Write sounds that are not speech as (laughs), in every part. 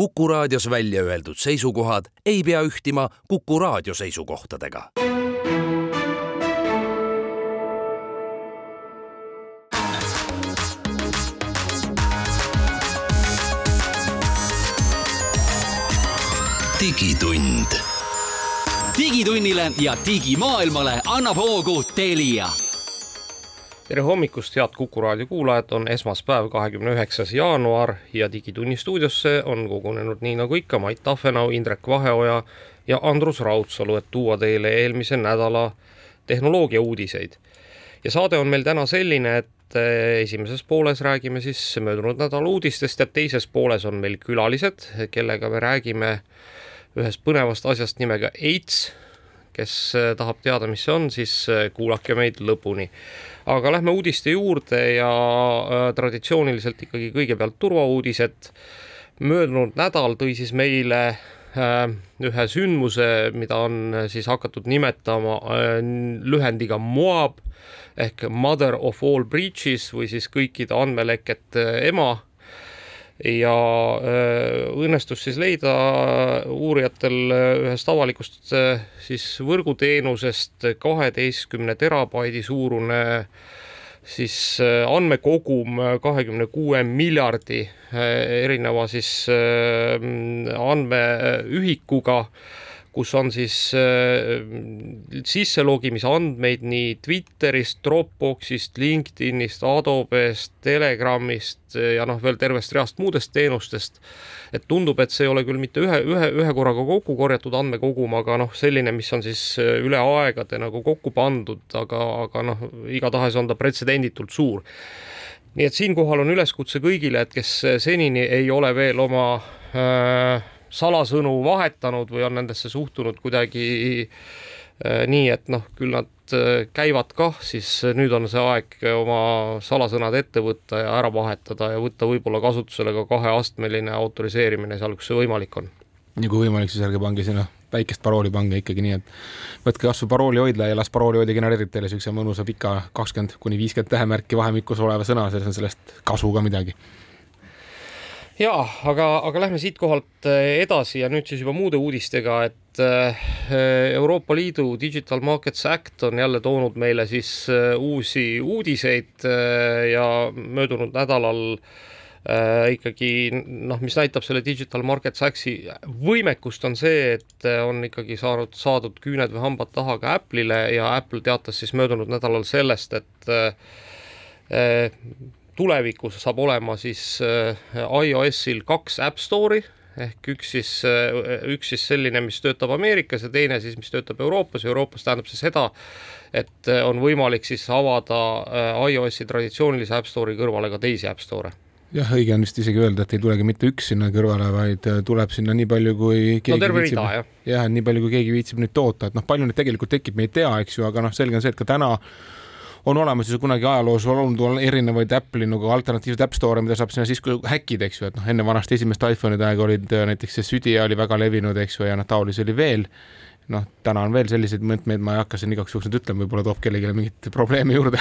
Kuku raadios välja öeldud seisukohad ei pea ühtima Kuku raadio seisukohtadega. digitund. digitunnile ja digimaailmale annab hoogu Telia tere hommikust, head Kuku raadio kuulajad, on esmaspäev, kahekümne üheksas jaanuar ja Digitunni stuudiosse on kogunenud nii nagu ikka Mait Tafenau, Indrek Vaheoja ja Andrus Raudsalu, et tuua teile eelmise nädala tehnoloogia uudiseid. ja saade on meil täna selline, et eh, esimeses pooles räägime siis möödunud nädala uudistest ja teises pooles on meil külalised, kellega me räägime ühest põnevast asjast nimega AIDS kes eh, tahab teada, mis see on, siis eh, kuulake meid lõpuni. aga lähme uudiste juurde ja äh, traditsiooniliselt ikkagi kõigepealt turvauudised. möödunud nädal tõi siis meile äh, ühe sündmuse, mida on siis hakatud nimetama äh, lühendiga MOAB ehk Mother of all breaches või siis kõikide andmelekete ema ja õnnestus siis leida uurijatel ühest avalikust siis võrguteenusest kaheteistkümne terabaidi suurune siis andmekogum kahekümne kuue miljardi erineva siis andmeühikuga kus on siis äh, sisselogimise andmeid nii Twitterist, Dropboxist, LinkedInist, Adobest, Telegramist ja noh, veel tervest reast muudest teenustest. et tundub, et see ei ole küll mitte ühe, ühe, ühe korraga kokku korjatud andmekogum, aga noh, selline, mis on siis äh, üle aegade nagu kokku pandud, aga, aga noh, igatahes on ta pretsedenditult suur nii et siinkohal on üleskutse kõigile, et kes senini ei ole veel oma äh, salasõnu vahetanud või on nendesse suhtunud kuidagi äh, nii, et noh, küll nad äh, käivad kah, siis nüüd on see aeg oma salasõnad ette võtta ja ära vahetada ja võtta võib-olla kasutusele ka kaheastmeline autoriseerimine seal, kus see võimalik on. nii kui võimalik, siis ärge pange sinna väikest parooli pange ikkagi nii, et võtke kasvõi parooli hoidla ja las parooli hoidja genereerib teile niisuguse mõnusa pika kakskümmend kuni viiskümmend tähemärki vahemikus oleva sõna, selles on sellest kasu ka midagi jaa, aga, aga lähme siitkohalt eh, edasi ja nüüd siis juba muude uudistega, et eh, Euroopa Liidu Digital Markets Act on jälle toonud meile siis eh, uusi uudiseid ja möödunud nädalal äh, ikkagi noh, mis näitab selle Digital Markets Act'i võimekust, on see, et on ikkagi saanud, saadud küüned või hambad taha ka Apple'ile ja Apple teatas siis möödunud nädalal sellest, et äh, tulevikus saab olema siis äh, iOS-il kaks App Store'i ehk üks siis, äh, üks siis selline, mis töötab Ameerikas ja teine siis, mis töötab Euroopas. Euroopas tähendab see seda, et äh, on võimalik siis avada iOS-i traditsioonilise App Store'i kõrvale ka teisi App Store'e jah, õige on vist isegi öelda, et ei tulegi mitte üks sinna kõrvale, vaid tuleb sinna nii palju, kui keegi no terve viitsib, rida, jah. jah, nii palju, kui keegi viitsib nüüd toota, et noh, palju neid tegelikult tekib, me ei tea, eks ju, aga noh, selge on see, et ka täna on olemas ju kunagi ajaloos olnud erinevaid Apple'i nagu alternatiivseid App Store'e, mida saab sinna siis häkkida, eks ju, et noh, enne vanasti esimest iPhone'ide aega olid äh, näiteks see Südia oli väga levinud, eks ju, ja noh, taolisi oli veel. noh, täna on veel selliseid mõõtmeid, ma ei hakka siin igaks juhuks nüüd ütlema, võib-olla toob kellelegi mingit (laughs) probleemi juurde.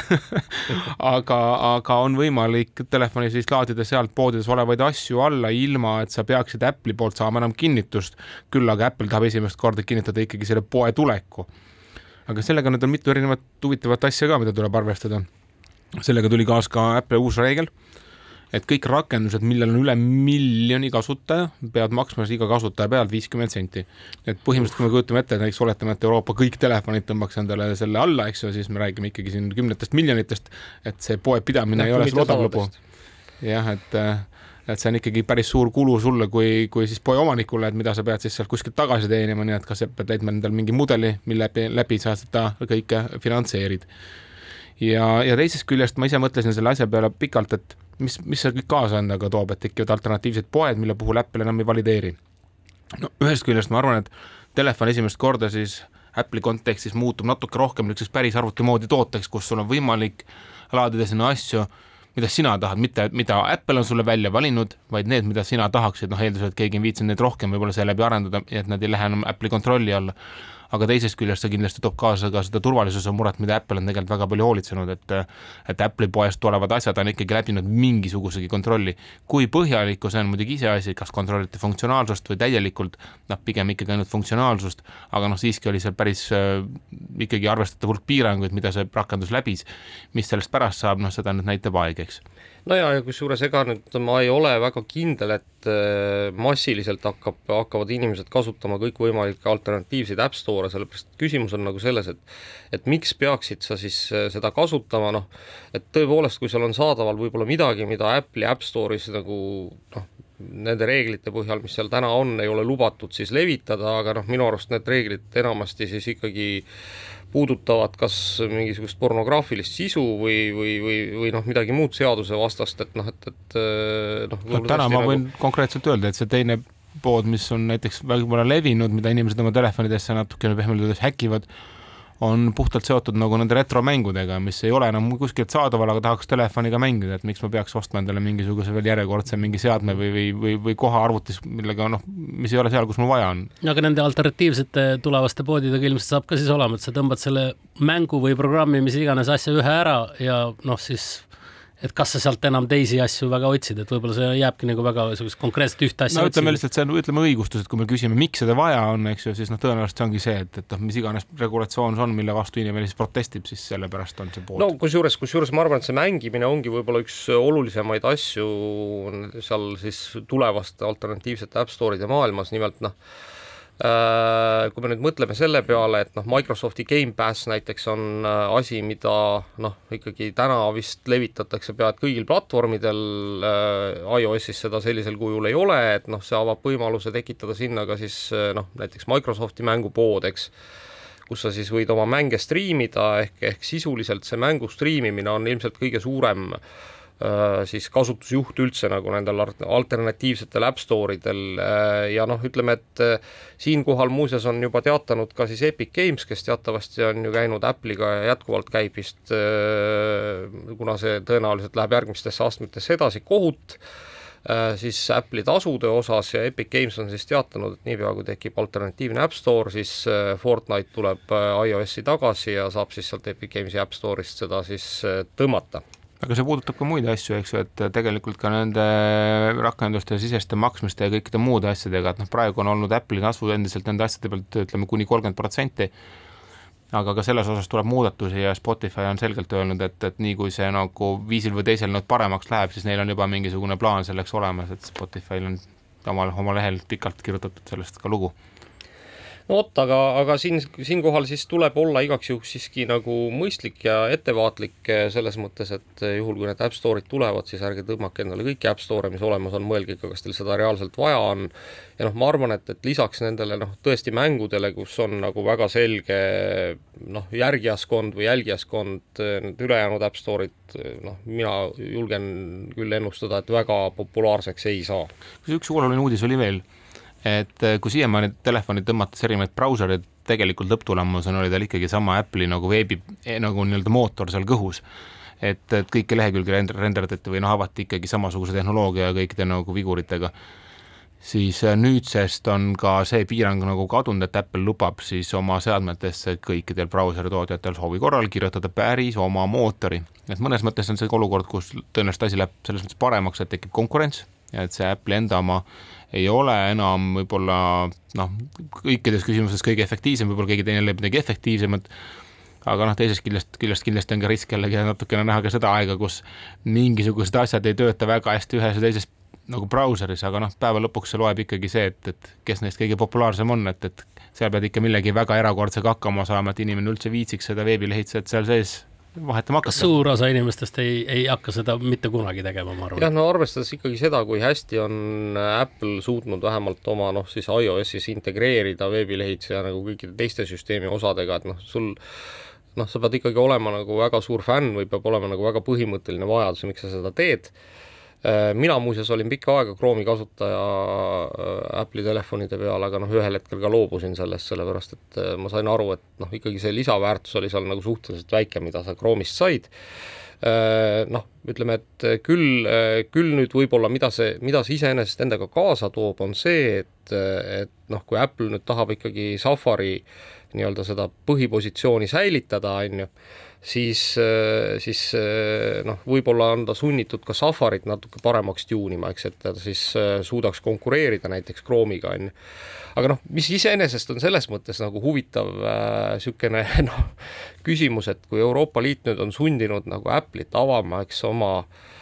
aga, aga on võimalik telefonis siis laadida sealt poodides olevaid asju alla, ilma et sa peaksid Apple'i poolt saama enam kinnitust. küll aga Apple tahab esimest korda kinnitada ikkagi selle poe tuleku aga sellega nüüd on mitu erinevat huvitavat asja ka, mida tuleb arvestada. sellega tuli kaasa ka Apple'i uus reegel, et kõik rakendused, millel on üle miljoni kasutaja, peavad maksma iga kasutaja pealt viiskümmend senti. et põhimõtteliselt, kui me kujutame ette, näiteks oletame, et Euroopa kõik telefonid tõmbaks endale selle alla, eks ju, siis me räägime ikkagi siin kümnetest miljonitest, et see poepidamine ei ole sul odav lugu. jah, et äh, et see on ikkagi päris suur kulu sulle kui, kui siis poe omanikule, et mida sa pead siis sealt kuskilt tagasi teenima, nii et kas sa pead leidma endale mingi mudeli, mille läbi, läbi sa seda kõike finantseerid. ja, ja teisest küljest ma ise mõtlesin selle asja peale pikalt, et mis, mis see kõik kaasa endaga toob, et tekivad alternatiivsed poed, mille puhul Apple enam ei valideeri. no ühest küljest ma arvan, et telefon esimest korda siis Apple'i kontekstis muutub natuke rohkem niisuguseks päris arvuti moodi tooteks, kus sul on võimalik laadida sinna asju mida sina tahad, mitte mida Apple on sulle välja valinud, vaid need, mida sina tahaksid, noh eeldusel, et keegi on viitsinud neid rohkem võib-olla seeläbi arendada et nad ei lähe enam Apple'i kontrolli alla. Aga teisest küljest see kindlasti toob kaasa ka seda turvalisuse muret, mida Apple on tegelikult väga palju hoolitsenud, et et Apple'i poest tulevad asjad on ikkagi läbinud mingisugusegi kontrolli. kui põhjalikku, see on muidugi iseasi, kas kontrolliti funktsionaalsust või täielikult, noh, pigem ikkagi ainult funktsionaalsust, aga noh, siiski oli seal päris äh, ikkagi arvestatav hulk piiranguid, mida see rakendus läbis. mis sellest pärast saab, noh, seda nüüd näitab aeg, eks no ja, ja kusjuures ega nüüd ma ei ole väga kindel, et äh, massiliselt hakkab, hakkavad inimesed kasutama kõikvõimalikke alternatiivseid App Store'e, sellepärast küsimus on nagu selles, et et miks peaksid sa siis äh, seda kasutama, noh, et tõepoolest, kui seal on saadaval võib-olla midagi, mida Apple'i App Store'is nagu noh, nende reeglite põhjal, mis seal täna on, ei ole lubatud siis levitada, aga noh, minu arust need reeglid enamasti siis ikkagi puudutavad kas mingisugust pornograafilist sisu või, või, või, või noh, midagi muud seadusevastast, et noh, et, et noh no, täna ma nagu... võin konkreetselt öelda, et see teine pood, mis on näiteks võib-olla levinud, mida inimesed oma telefonidesse natukene pehmelt öeldes häkivad, on puhtalt seotud nagu nende retromängudega, mis ei ole enam kuskilt saadaval, aga tahaks telefoniga mängida, et miks ma peaks ostma endale mingisuguse veel järjekordse mingi seadme või, või, või, või koha arvutis, millega noh, mis ei ole seal, kus mul vaja on. no aga nende alternatiivsete tulevaste poodidega ilmselt saab ka siis olema, et sa tõmbad selle mängu või programmi, mis iganes asja ühe ära ja noh, siis et kas sa sealt enam teisi asju väga otsid, et võib-olla see jääbki nagu väga niisugust konkreetset ühte asja no ütleme lihtsalt, see on, ütleme õigustus, et kui me küsime, miks seda vaja on, eks ju, siis noh, tõenäoliselt see ongi see, et, et noh, mis iganes regulatsioon see on, mille vastu inimene siis protestib, siis sellepärast on see pool. no kusjuures, kusjuures ma arvan, et see mängimine ongi võib-olla üks olulisemaid asju seal siis tulevaste alternatiivsete App Store'ide maailmas, nimelt noh, kui me nüüd mõtleme selle peale, et noh, Microsofti Gamepass näiteks on äh, asi, mida noh, ikkagi täna vist levitatakse pea et kõigil platvormidel äh,, iOS-is seda sellisel kujul ei ole, et noh, see avab võimaluse tekitada sinna ka siis äh, noh, näiteks Microsofti mängupood, eks, kus sa siis võid oma mänge striimida, ehk, ehk sisuliselt see mängu striimimine on ilmselt kõige suurem äh, Äh, siis kasutusjuht üldse nagu nendel alternatiivsetel App Store idel äh, ja noh, ütleme, et äh, siinkohal muuseas on juba teatanud ka siis Epic Games, kes teatavasti on ju käinud Apple'iga ja jätkuvalt käib vist, kuna see tõenäoliselt läheb järgmistesse astmetesse edasi, kohut siis Apple'i tasude osas ja Epic Games on siis teatanud, et niipea kui tekib alternatiivne App Store, siis Fortnite tuleb iOS-i tagasi ja saab siis sealt Epic Games'i App Store'ist seda siis tõmmata aga see puudutab ka muid asju, eks ju, et tegelikult ka nende rakenduste siseste maksmiste ja kõikide muude asjadega, et noh, praegu on olnud Apple'i kasvu endiselt nende asjade pealt ütleme kuni kolmkümmend protsenti, aga ka selles osas tuleb muudatusi ja Spotify on selgelt öelnud, et, et nii kui see nagu viisil või teisel nüüd paremaks läheb, siis neil on juba mingisugune plaan selleks olemas, et Spotify'l on omal, oma lehel pikalt kirjutatud sellest ka lugu. no vot, aga, aga siin, siinkohal siis tuleb olla igaks juhuks siiski nagu mõistlik ja ettevaatlik eh, selles mõttes, et eh, juhul, kui need App Store'id tulevad, siis ärge tõmmake endale kõiki App Store'e, mis olemas on, mõelge ikka, kas teil seda reaalselt vaja on. ja noh, ma arvan, et, et lisaks nendele noh, tõesti mängudele, kus on nagu väga selge noh, järgijaskond või jälgijaskond, eh, need ülejäänud App Store'id, noh, mina julgen küll ennustada, et väga populaarseks ei saa. üks oluline uudis oli veel et äh, kui siiamaani telefoni tõmmates erinevaid brausereid, tegelikult lõpptulemusena oli tal ikkagi sama Apple'i nagu veebi eh, nagu nii-öelda mootor seal kõhus. et, et kõiki lehekülgi renderdati või noh, avati ikkagi samasuguse tehnoloogia kõikide nagu viguritega siis äh, nüüdsest on ka see piirang nagu kadunud, et Apple lubab siis oma seadmetesse kõikidel brauseritootjatel soovi korral kirjutada päris oma mootori. et mõnes mõttes on see olukord, kus tõenäoliselt asi läheb selles mõttes paremaks, et tekib konkurents et see Apple'i enda oma ei ole enam võib-olla noh, kõikides küsimustes kõige efektiivsem, võib-olla keegi teine leiab midagi efektiivsemat, aga noh, teisest küljest, küljest kindlasti on ka risk jällegi natukene näha ka seda aega, kus mingisugused asjad ei tööta väga hästi ühes ja teises nagu brauseris, aga noh, päeva lõpuks see loeb ikkagi see, et, et kes neist kõige populaarsem on, et, et seal pead ikka millegi väga erakordsega hakkama saama, et inimene üldse viitsiks seda veebilehitsejat seal sees vahetama hakata. suur osa inimestest ei, ei hakka seda mitte kunagi tegema, ma arvan. jah, no arvestades ikkagi seda, kui hästi on Apple suutnud vähemalt oma noh, siis iOS-is integreerida veebilehitseja nagu kõikide teiste süsteemi osadega, et noh, sul noh, sa pead ikkagi olema nagu väga suur fänn või peab olema nagu väga põhimõtteline vajadus, miks sa seda teed mina muuseas olin pikka aega Chrome'i kasutaja äh, Apple'i telefonide peal, aga noh, ühel hetkel ka loobusin sellest, sellepärast et äh, ma sain aru, et noh, ikkagi see lisaväärtus oli seal nagu suhteliselt väike, mida sa Chrome'ist said. Noh, ütleme, et küll, küll nüüd võib-olla, mida see, mida see iseenesest endaga kaasa toob, on see, et, et noh, kui Apple nüüd tahab ikkagi Safari nii-öelda seda põhipositsiooni säilitada, on ju, siis, siis noh, võib-olla on ta sunnitud ka Safarit natuke paremaks tuunima, eks, et ta siis suudaks konkureerida näiteks Chrome'iga, on ju. aga noh, mis iseenesest on selles mõttes nagu huvitav niisugune äh, (laughs) noh, küsimus, et kui Euroopa Liit nüüd on sundinud nagu Apple'it avama, eks, oma äh,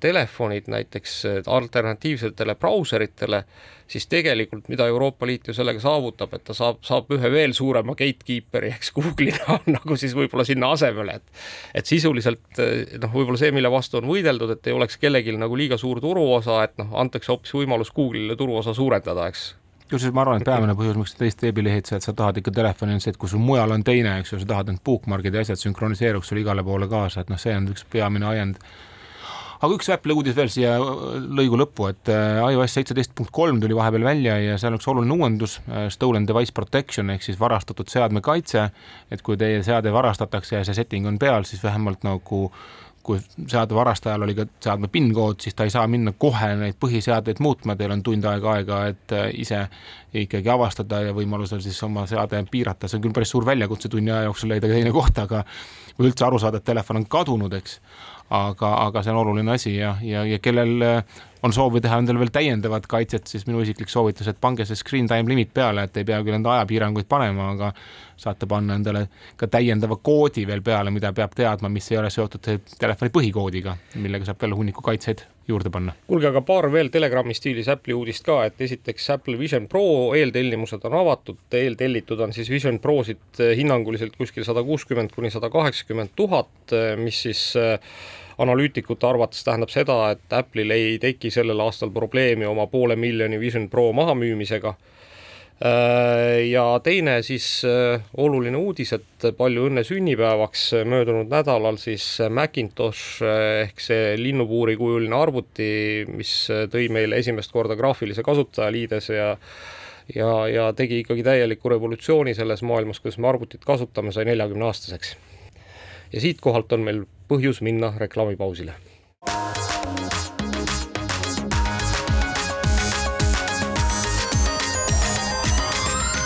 telefonid näiteks alternatiivsetele brauseritele, siis tegelikult mida Euroopa Liit ju sellega saavutab, et ta saab, saab ühe veel suurema gatekeeperi, eks Google'ina (laughs) nagu siis võib-olla sinna asemele, et et sisuliselt noh, võib-olla see, mille vastu on võideldud, et ei oleks kellelgi nagu liiga suur turuosa, et noh, antakse hoopis võimalus Google'ile turuosa suurendada, eks. Kusjuures ma arvan, et peamine põhjus, miks teist veebilehitsejat sa tahad ikka telefoni, on see, et kui sul mujal on teine, eks ju, sa tahad, et bookmark'id ja asjad sünkroniseeruks sul igale poole kaasa, et noh, see on üks peamine ajend aga üks Apple'i uudis veel siia lõigu lõppu, et äh, iOS seitseteist punkt kolm tuli vahepeal välja ja seal üks oluline uuendus, äh, stolen device protection ehk siis varastatud seadme kaitse. et kui teie seade varastatakse ja see setting on peal, siis vähemalt nagu kui seade varastajal oli ka seadme PIN kood, siis ta ei saa minna kohe neid põhiseadeid muutma, teil on tund aega aega, et äh, ise ikkagi avastada ja võimalusel siis oma seade piirata, see on küll päris suur väljakutse tunni aja jooksul leida teine koht, aga või üldse aru saada, et telefon on kadunud, eks aga, aga see on oluline asi ja, ja, ja kellel äh, on soovi teha endale veel täiendavat kaitset, siis minu isiklik soovitus, et pange see screen time limit peale, et ei pea küll enda ajapiiranguid panema, aga saate panna endale ka täiendava koodi veel peale, mida peab teadma, mis ei ole seotud telefoni põhikoodiga, millega saab veel hunniku kaitseid juurde panna. kuulge, aga paar veel Telegrami stiilis Apple'i uudist ka, et esiteks Apple Vision Pro eeltellimused on avatud, eeltellitud on siis Vision Prosid hinnanguliselt kuskil sada kuuskümmend kuni sada kaheksakümmend tuhat, mis siis äh, analüütikute arvates tähendab seda, et Apple'il ei teki sellel aastal probleemi oma poole miljoni Vision Pro mahamüümisega. Äh, ja teine siis äh, oluline uudis, et palju õnne sünnipäevaks möödunud nädalal siis Macintosh äh, ehk see linnupuuri kujuline arvuti, mis tõi meile esimest korda graafilise kasutajaliidese ja ja, ja tegi ikkagi täieliku revolutsiooni selles maailmas, kuidas me arvutit kasutame, sai neljakümne aastaseks. ja siitkohalt on meil põhjus minna reklaamipausile.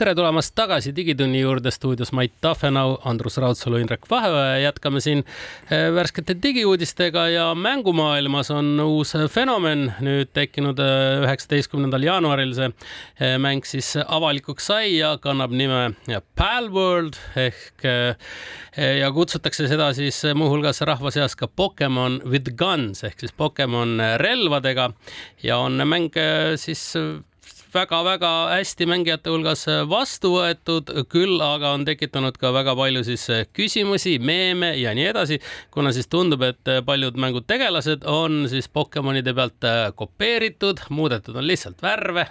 tere tulemast tagasi Digitunni juurde stuudios Mait Tafenau, Andrus Raudsalu, Indrek Vaheoja. jätkame siin eh, värskete digiuudistega ja mängumaailmas on uus fenomen nüüd tekkinud eh, üheksateistkümnendal jaanuaril. see eh, mäng siis avalikuks sai ja kannab nime Palworld ehk ja kutsutakse seda siis muuhulgas rahva seas ka Pokemon with guns ehk siis Pokemon relvadega ja on mäng siis väga-väga hästi mängijate hulgas vastu võetud, küll aga on tekitanud ka väga palju siis küsimusi, meeme ja nii edasi, kuna siis tundub, et paljud mängutegelased on siis Pokemonide pealt kopeeritud, muudetud on lihtsalt värve,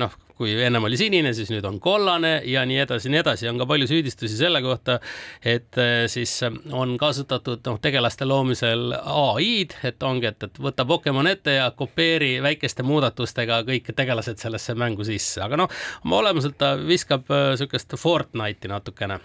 noh kui ennem oli sinine, siis nüüd on kollane ja nii edasi, nii edasi. on ka palju süüdistusi selle kohta, et eh, siis on kasutatud noh, tegelaste loomisel ai-d, et ongi, et, et võta Pokemon ette ja kopeeri väikeste muudatustega kõik tegelased sellesse mängu sisse, aga noh, oma olemuselt ta viskab niisugust eh, Fortnite'i natukene.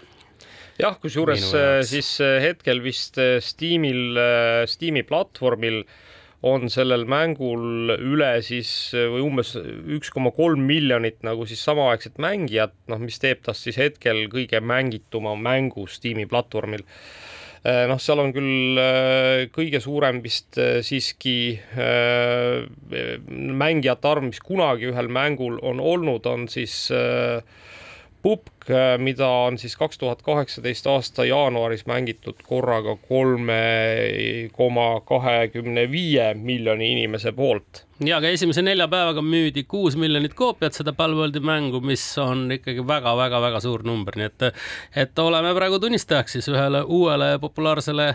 Jah, kusjuures eh, siis hetkel vist Steamil, Steam'i platvormil äh, on sellel mängul üle siis või umbes üks koma kolm miljonit nagu siis samaaegset mängijat, noh, mis teeb tast siis hetkel kõige mängituma mängu Steam'i platvormil eh, noh, seal on küll eh, kõige suurem vist eh, siiski mängijate arv, mis kunagi ühel mängul on olnud, on siis Pupk, mida on siis kaks tuhat kaheksateist aasta jaanuaris mängitud korraga kolme koma kahekümne viie miljoni inimese poolt. Ja, aga esimese nelja päevaga müüdi kuus miljonit koopiat seda Palworldi mängu, mis on ikkagi väga-väga-väga suur number, nii et, et oleme praegu tunnistajaks siis ühele uuele populaarsele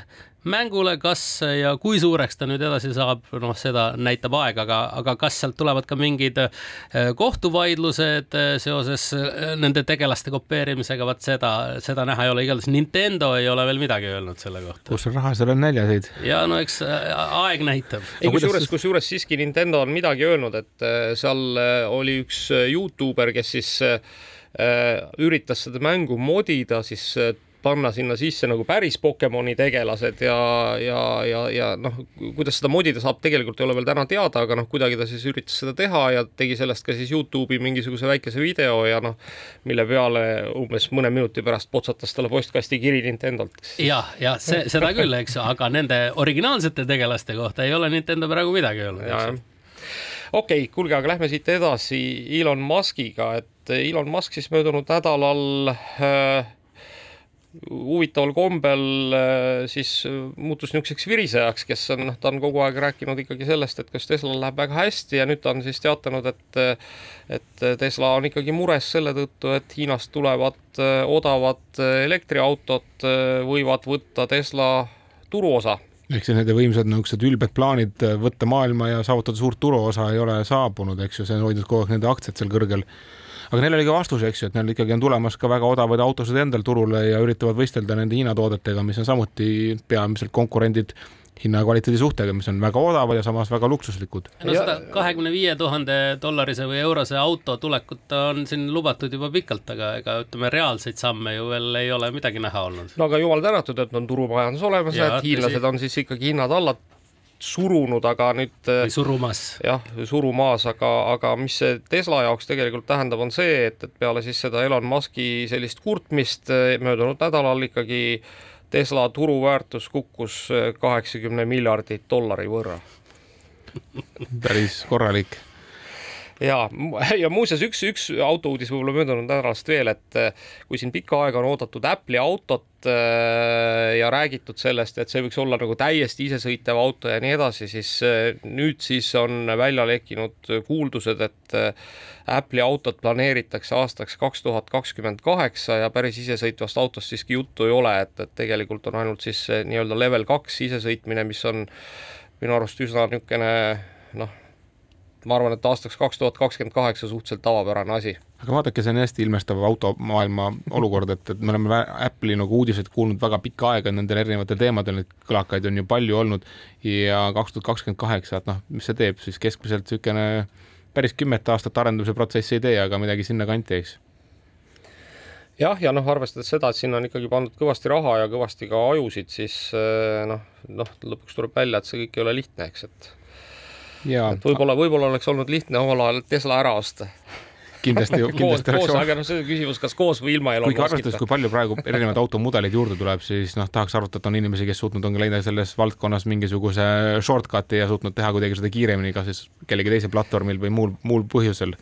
mängule, kas ja kui suureks ta nüüd edasi saab, noh, seda näitab aeg, aga, aga kas sealt tulevad ka mingid äh, kohtuvaidlused äh, seoses äh, nende tegelaste kopeerimisega, vot seda, seda näha ei ole, igatahes Nintendo ei ole veel midagi öelnud selle kohta. kus on raha, seal on näljaseid. ja no eks äh, aeg näitab. ei, kusjuures, kusjuures siiski Nintendo on midagi öelnud, et äh, seal oli üks Youtuber, kes siis üritas seda mängu modida siis panna sinna sisse nagu päris Pokemoni tegelased ja, ja, ja, ja noh, kuidas seda modida saab, tegelikult ei ole veel täna teada, aga noh, kuidagi ta siis üritas seda teha ja tegi sellest ka siis Youtube'i mingisuguse väikese video ja noh, mille peale umbes mõne minuti pärast potsatas talle postkasti kiri Nintendolt. jah, ja see, seda küll, eks aga nende originaalsete tegelaste kohta ei ole Nintendo praegu midagi öelnud, okei okay,, kuulge, aga lähme siit edasi Elon Muskiga, et Elon Musk siis möödunud nädalal äh, huvitaval kombel äh, siis äh, muutus niisuguseks virisejaks, kes on, noh, ta on kogu aeg rääkinud ikkagi sellest, et kas Teslal läheb väga hästi ja nüüd ta on siis teatanud, et et Tesla on ikkagi mures selle tõttu, et Hiinast tulevad äh, odavad elektriautod võivad võtta Tesla turuosa. Ehk siis nende võimsad niisugused ülbed plaanid võtta maailma ja saavutada suurt turuosa ei ole saabunud, eks ju, see on hoidnud kogu aeg nende aktsiad seal kõrgel aga neil oli ka vastus, eks ju, et neil ikkagi on tulemas ka väga odavaid autosid endal turule ja üritavad võistelda nende Hiina toodetega, mis on samuti peamiselt konkurendid hinna ja kvaliteedi suhtega, mis on väga odavad ja samas väga luksuslikud. no seda kahekümne viie tuhande dollarise või eurose auto tulekut on siin lubatud juba pikalt, aga ega ütleme, reaalseid samme ju veel ei ole midagi näha olnud. no aga jumal tänatud, et on turumajandus olemas ja et hiinlased on siis ikkagi hinnad alla surunud, aga nüüd. või äh, surumas. jah, surumaas, aga, aga mis see Tesla jaoks tegelikult tähendab, on see, et, et peale siis seda Elon Musk'i sellist kurtmist äh, möödunud nädalal ikkagi Tesla turuväärtus kukkus äh, kaheksakümne miljardi dollari võrra päris korralik ja, (laughs) ja muuseas üks, üks autouudis võib-olla möödunud nädalast veel, et äh, kui siin pikka aega on oodatud Apple'i autot äh, ja räägitud sellest, et see võiks olla nagu täiesti isesõitev auto ja nii edasi, siis äh, nüüd siis on välja lekkinud kuuldused, et Apple'i autot planeeritakse aastaks kaks tuhat kakskümmend kaheksa ja päris isesõitvast autost siiski juttu ei ole, et, et tegelikult on ainult siis nii-öelda level kaks isesõitmine, mis on minu arust üsna niisugune noh, ma arvan, et aastaks kaks tuhat kakskümmend kaheksa suhteliselt tavapärane asi. aga vaadake, see on hästi ilmestav automaailma olukord, et, et me oleme Apple'i nagu uudiseid kuulnud väga pikka aega nendel erinevatel teemadel, neid kõlakaid on ju palju olnud ja kaks tuhat kakskümmend kaheksa, et noh, mis see teeb siis keskmiselt niisugune päris kümmet aastat arendamise protsessi ei tee, aga midagi sinnakanti, eks jah, ja noh, arvestades seda, et sinna on ikkagi pandud kõvasti raha ja kõvasti ka ajusid, siis eh, noh, noh, lõpuks tuleb välja, et see kõik ei ole lihtne, eks, et et võib-olla, võib-olla oleks olnud lihtne omal ajal Tesla ära osta. Kindlasti, kindlasti koos, aga noh, see on küsimus, kas koos või ilma Elon Muskita. arvestades, kui palju praegu erinevaid automudeleid juurde tuleb, siis noh, tahaks arvata, et on inimesi, kes suutnud on leida selles valdkonnas mingisuguse shortcut'i ja suutnud teha kuidagi seda kiiremini, kas siis kellegi teise platvormil või muul, muul põhjusel.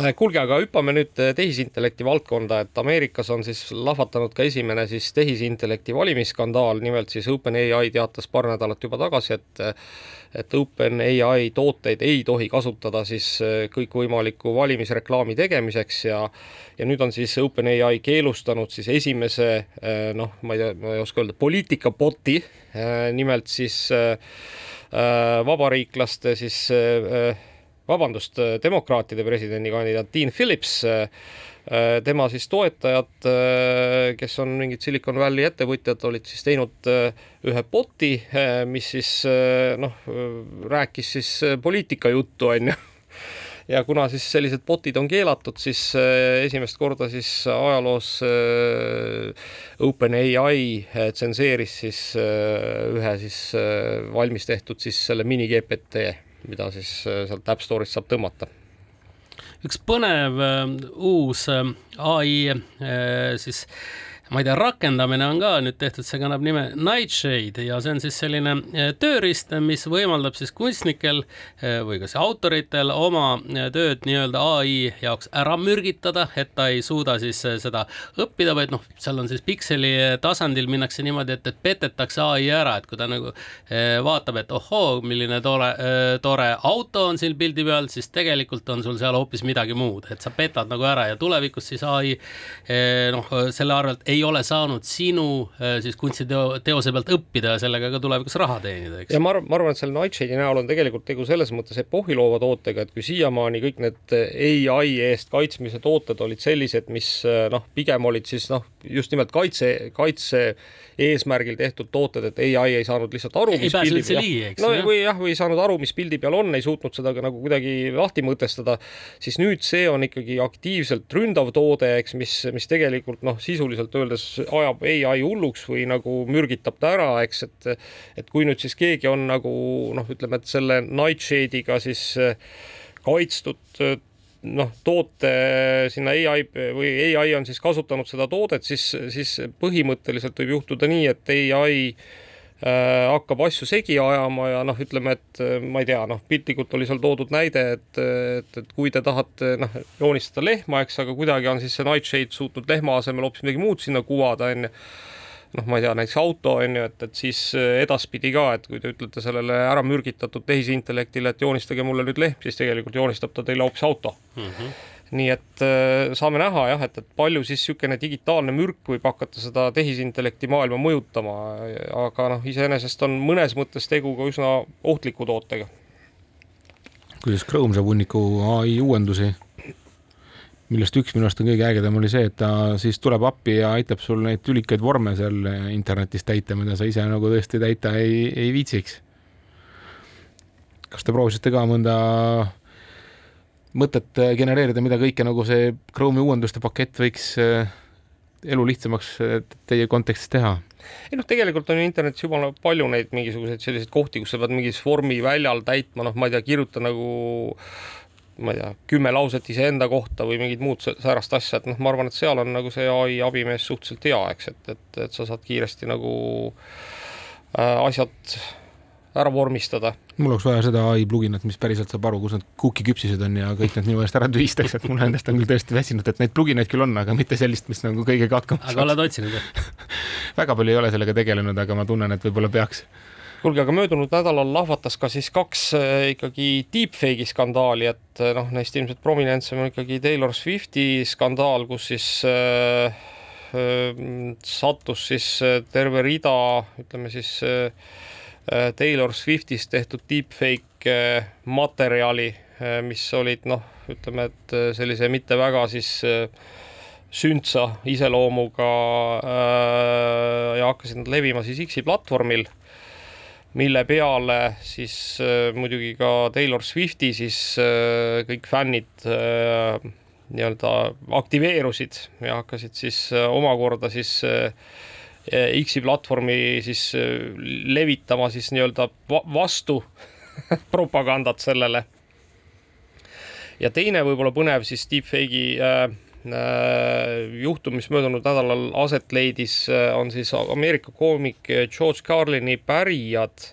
Äh, kuulge, aga hüppame nüüd äh, tehisintellekti valdkonda, et Ameerikas on siis lahvatanud ka esimene siis tehisintellekti valimisskandaal, nimelt siis OpenAI teatas paar nädalat juba tagasi, et et OpenAI tooteid ei tohi kasutada siis äh, kõikvõimaliku valimisreklaami tegemiseks ja ja nüüd on siis OpenAI keelustanud siis esimese noh, ma ei tea, ma ei oska öelda, poliitikaboti, nimelt siis vabariiklaste siis vabandust, demokraatide presidendikandidaat Dean Phillips, äh, äh, tema siis toetajad, äh, kes on mingid Silicon Valley ettevõtjad, olid siis teinud ühe bot'i, mis siis noh, rääkis siis poliitikajuttu, on ju. (laughs) Ja kuna siis sellised bot'id on keelatud, siis esimest korda siis ajaloos OpenAI tsenseeris siis ühe siis valmis tehtud siis selle mini GPT mida siis äh, sealt App Store'ist saab tõmmata üks põnev äh, uus äh, ai siis ma ei tea, rakendamine on ka nüüd tehtud, see kannab nime Nightshade ja see on siis selline eh, tööriist, mis võimaldab siis kunstnikel eh, või kas autoritel oma eh, tööd nii-öelda ai jaoks ära mürgitada, et ta ei suuda siis seda õppida, vaid noh, seal on siis pikseli tasandil minnakse niimoodi, et, et petetakse ai ära, et kui ta nagu vaatab, et ohoo, milline tore, tore auto on siin pildi peal, siis tegelikult on sul seal hoopis midagi muud, et sa petad nagu ära ja tulevikus siis ai noh, selle arvelt ei ei ole saanud sinu äh, siis kunstiteo, teose pealt õppida ja sellega ka tulevikus raha teenida, eks. ja ma arvan, ma arvan, et selle Nightshade'i näol on tegelikult tegu selles mõttes epohhiloova tootega, et kui siiamaani kõik need ai eest kaitsmise tooted olid sellised, mis noh, pigem olid siis noh, just nimelt kaitse, kaitse eesmärgil tehtud tooted, et ai ei saanud lihtsalt aru, mis pildi peal, no jah. või jah, või ei saanud aru, mis pildi peal on, ei suutnud seda ka nagu kuidagi lahti mõtestada, siis nüüd see on ikkagi aktiivselt ründav toode, eks, mis, mis tegelikult noh, sisuliselt öeldes ajab ai hulluks või nagu mürgitab ta ära, eks, et et kui nüüd siis keegi on nagu noh, ütleme, et selle Nightshade'iga siis kaitstud noh, toote sinna ai või ai on siis kasutanud seda toodet, siis, siis põhimõtteliselt võib juhtuda nii, et ai äh, hakkab asju segi ajama ja noh, ütleme, et ma ei tea, noh, piltlikult oli seal toodud näide, et, et, et kui te tahate noh, joonistada lehma, eks, aga kuidagi on siis see Nightshade suutnud lehma asemel hoopis midagi muud sinna kuvada, onju noh, ma ei tea, näiteks auto on ju, et, et siis äh, edaspidi ka, et kui te ütlete sellele ära mürgitatud tehisintellektile, et joonistage mulle nüüd lehm, siis tegelikult joonistab ta teile hoopis auto mm. -hmm nii et äh, saame näha jah, et, et palju siis niisugune digitaalne mürk võib hakata seda tehisintellekti maailma mõjutama, aga noh, iseenesest on mõnes mõttes tegu ka üsna ohtliku tootega. kuidas Chrome saab hunniku ai uuendusi millest üks minu arust on kõige ägedam, oli see, et ta siis tuleb appi ja aitab sul neid tülikaid vorme seal internetis täita, mida sa ise nagu tõesti täita ei, ei viitsiks. kas te proovisite ka mõnda mõtet genereerida, mida kõike nagu see Chrome'i uuenduste pakett võiks eh, elu lihtsamaks eh, teie kontekstis teha? ei noh, tegelikult on ju internetis juba palju neid mingisuguseid selliseid kohti, kus sa pead mingis vormi väljal täitma, noh, ma ei tea, kirjuta nagu ma ei tea, kümme lauset iseenda kohta või mingit muud säärast asja, et noh, ma arvan, et seal on nagu see ai abimees suhteliselt hea, eks, et, et, et sa saad kiiresti nagu äh, asjad ära vormistada. mul oleks vaja seda ai pluginat, mis päriselt saab aru, kus need cookie küpsised on ja kõik need minu eest ära tühistaks, et mul nendest on küll tõesti väsinud, et neid pluginaid küll on, aga mitte sellist, mis nagu kõigega hakkama saaks. aga oled otsinud või (laughs) väga palju ei ole sellega tegelenud, aga ma tunnen, et võib-olla peaks kuulge, aga möödunud nädalal lahvatas ka siis kaks äh, ikkagi deepfake'i skandaali, et äh, noh, neist ilmselt prominentsem on ikkagi Taylor Swifti skandaal, kus siis äh, äh, sattus siis äh, terve rida, ütleme siis äh, Taylor Swiftist tehtud deepfake materjali, mis olid noh, ütleme, et sellise mitte väga siis sündsa iseloomuga äh, ja hakkasid nad levima siis X-i platvormil mille peale siis äh, muidugi ka Taylor Swifti siis äh, kõik fännid äh, nii-öelda aktiveerusid ja hakkasid siis äh, omakorda siis äh, X-i platvormi siis äh, levitama siis nii-öelda vastu (laughs) propagandat sellele. ja teine võib-olla põnev siis deepfake'i äh, Äh, juhtum, mis möödunud nädalal aset leidis, äh, on siis Ameerika koomik George Carlini pärijad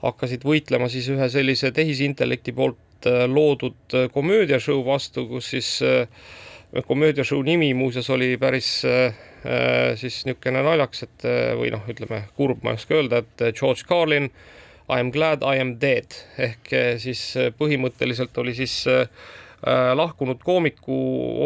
hakkasid võitlema siis ühe sellise tehisintellekti poolt äh, loodud komöödiashow vastu, kus siis komöödiashow nimi muuseas oli päris siis niisugune naljakas, et või noh, ütleme kurb, ma ei oska öelda, et George Carlin I am glad I am dead ehk siis põhimõtteliselt oli siis äh, Äh, lahkunud koomiku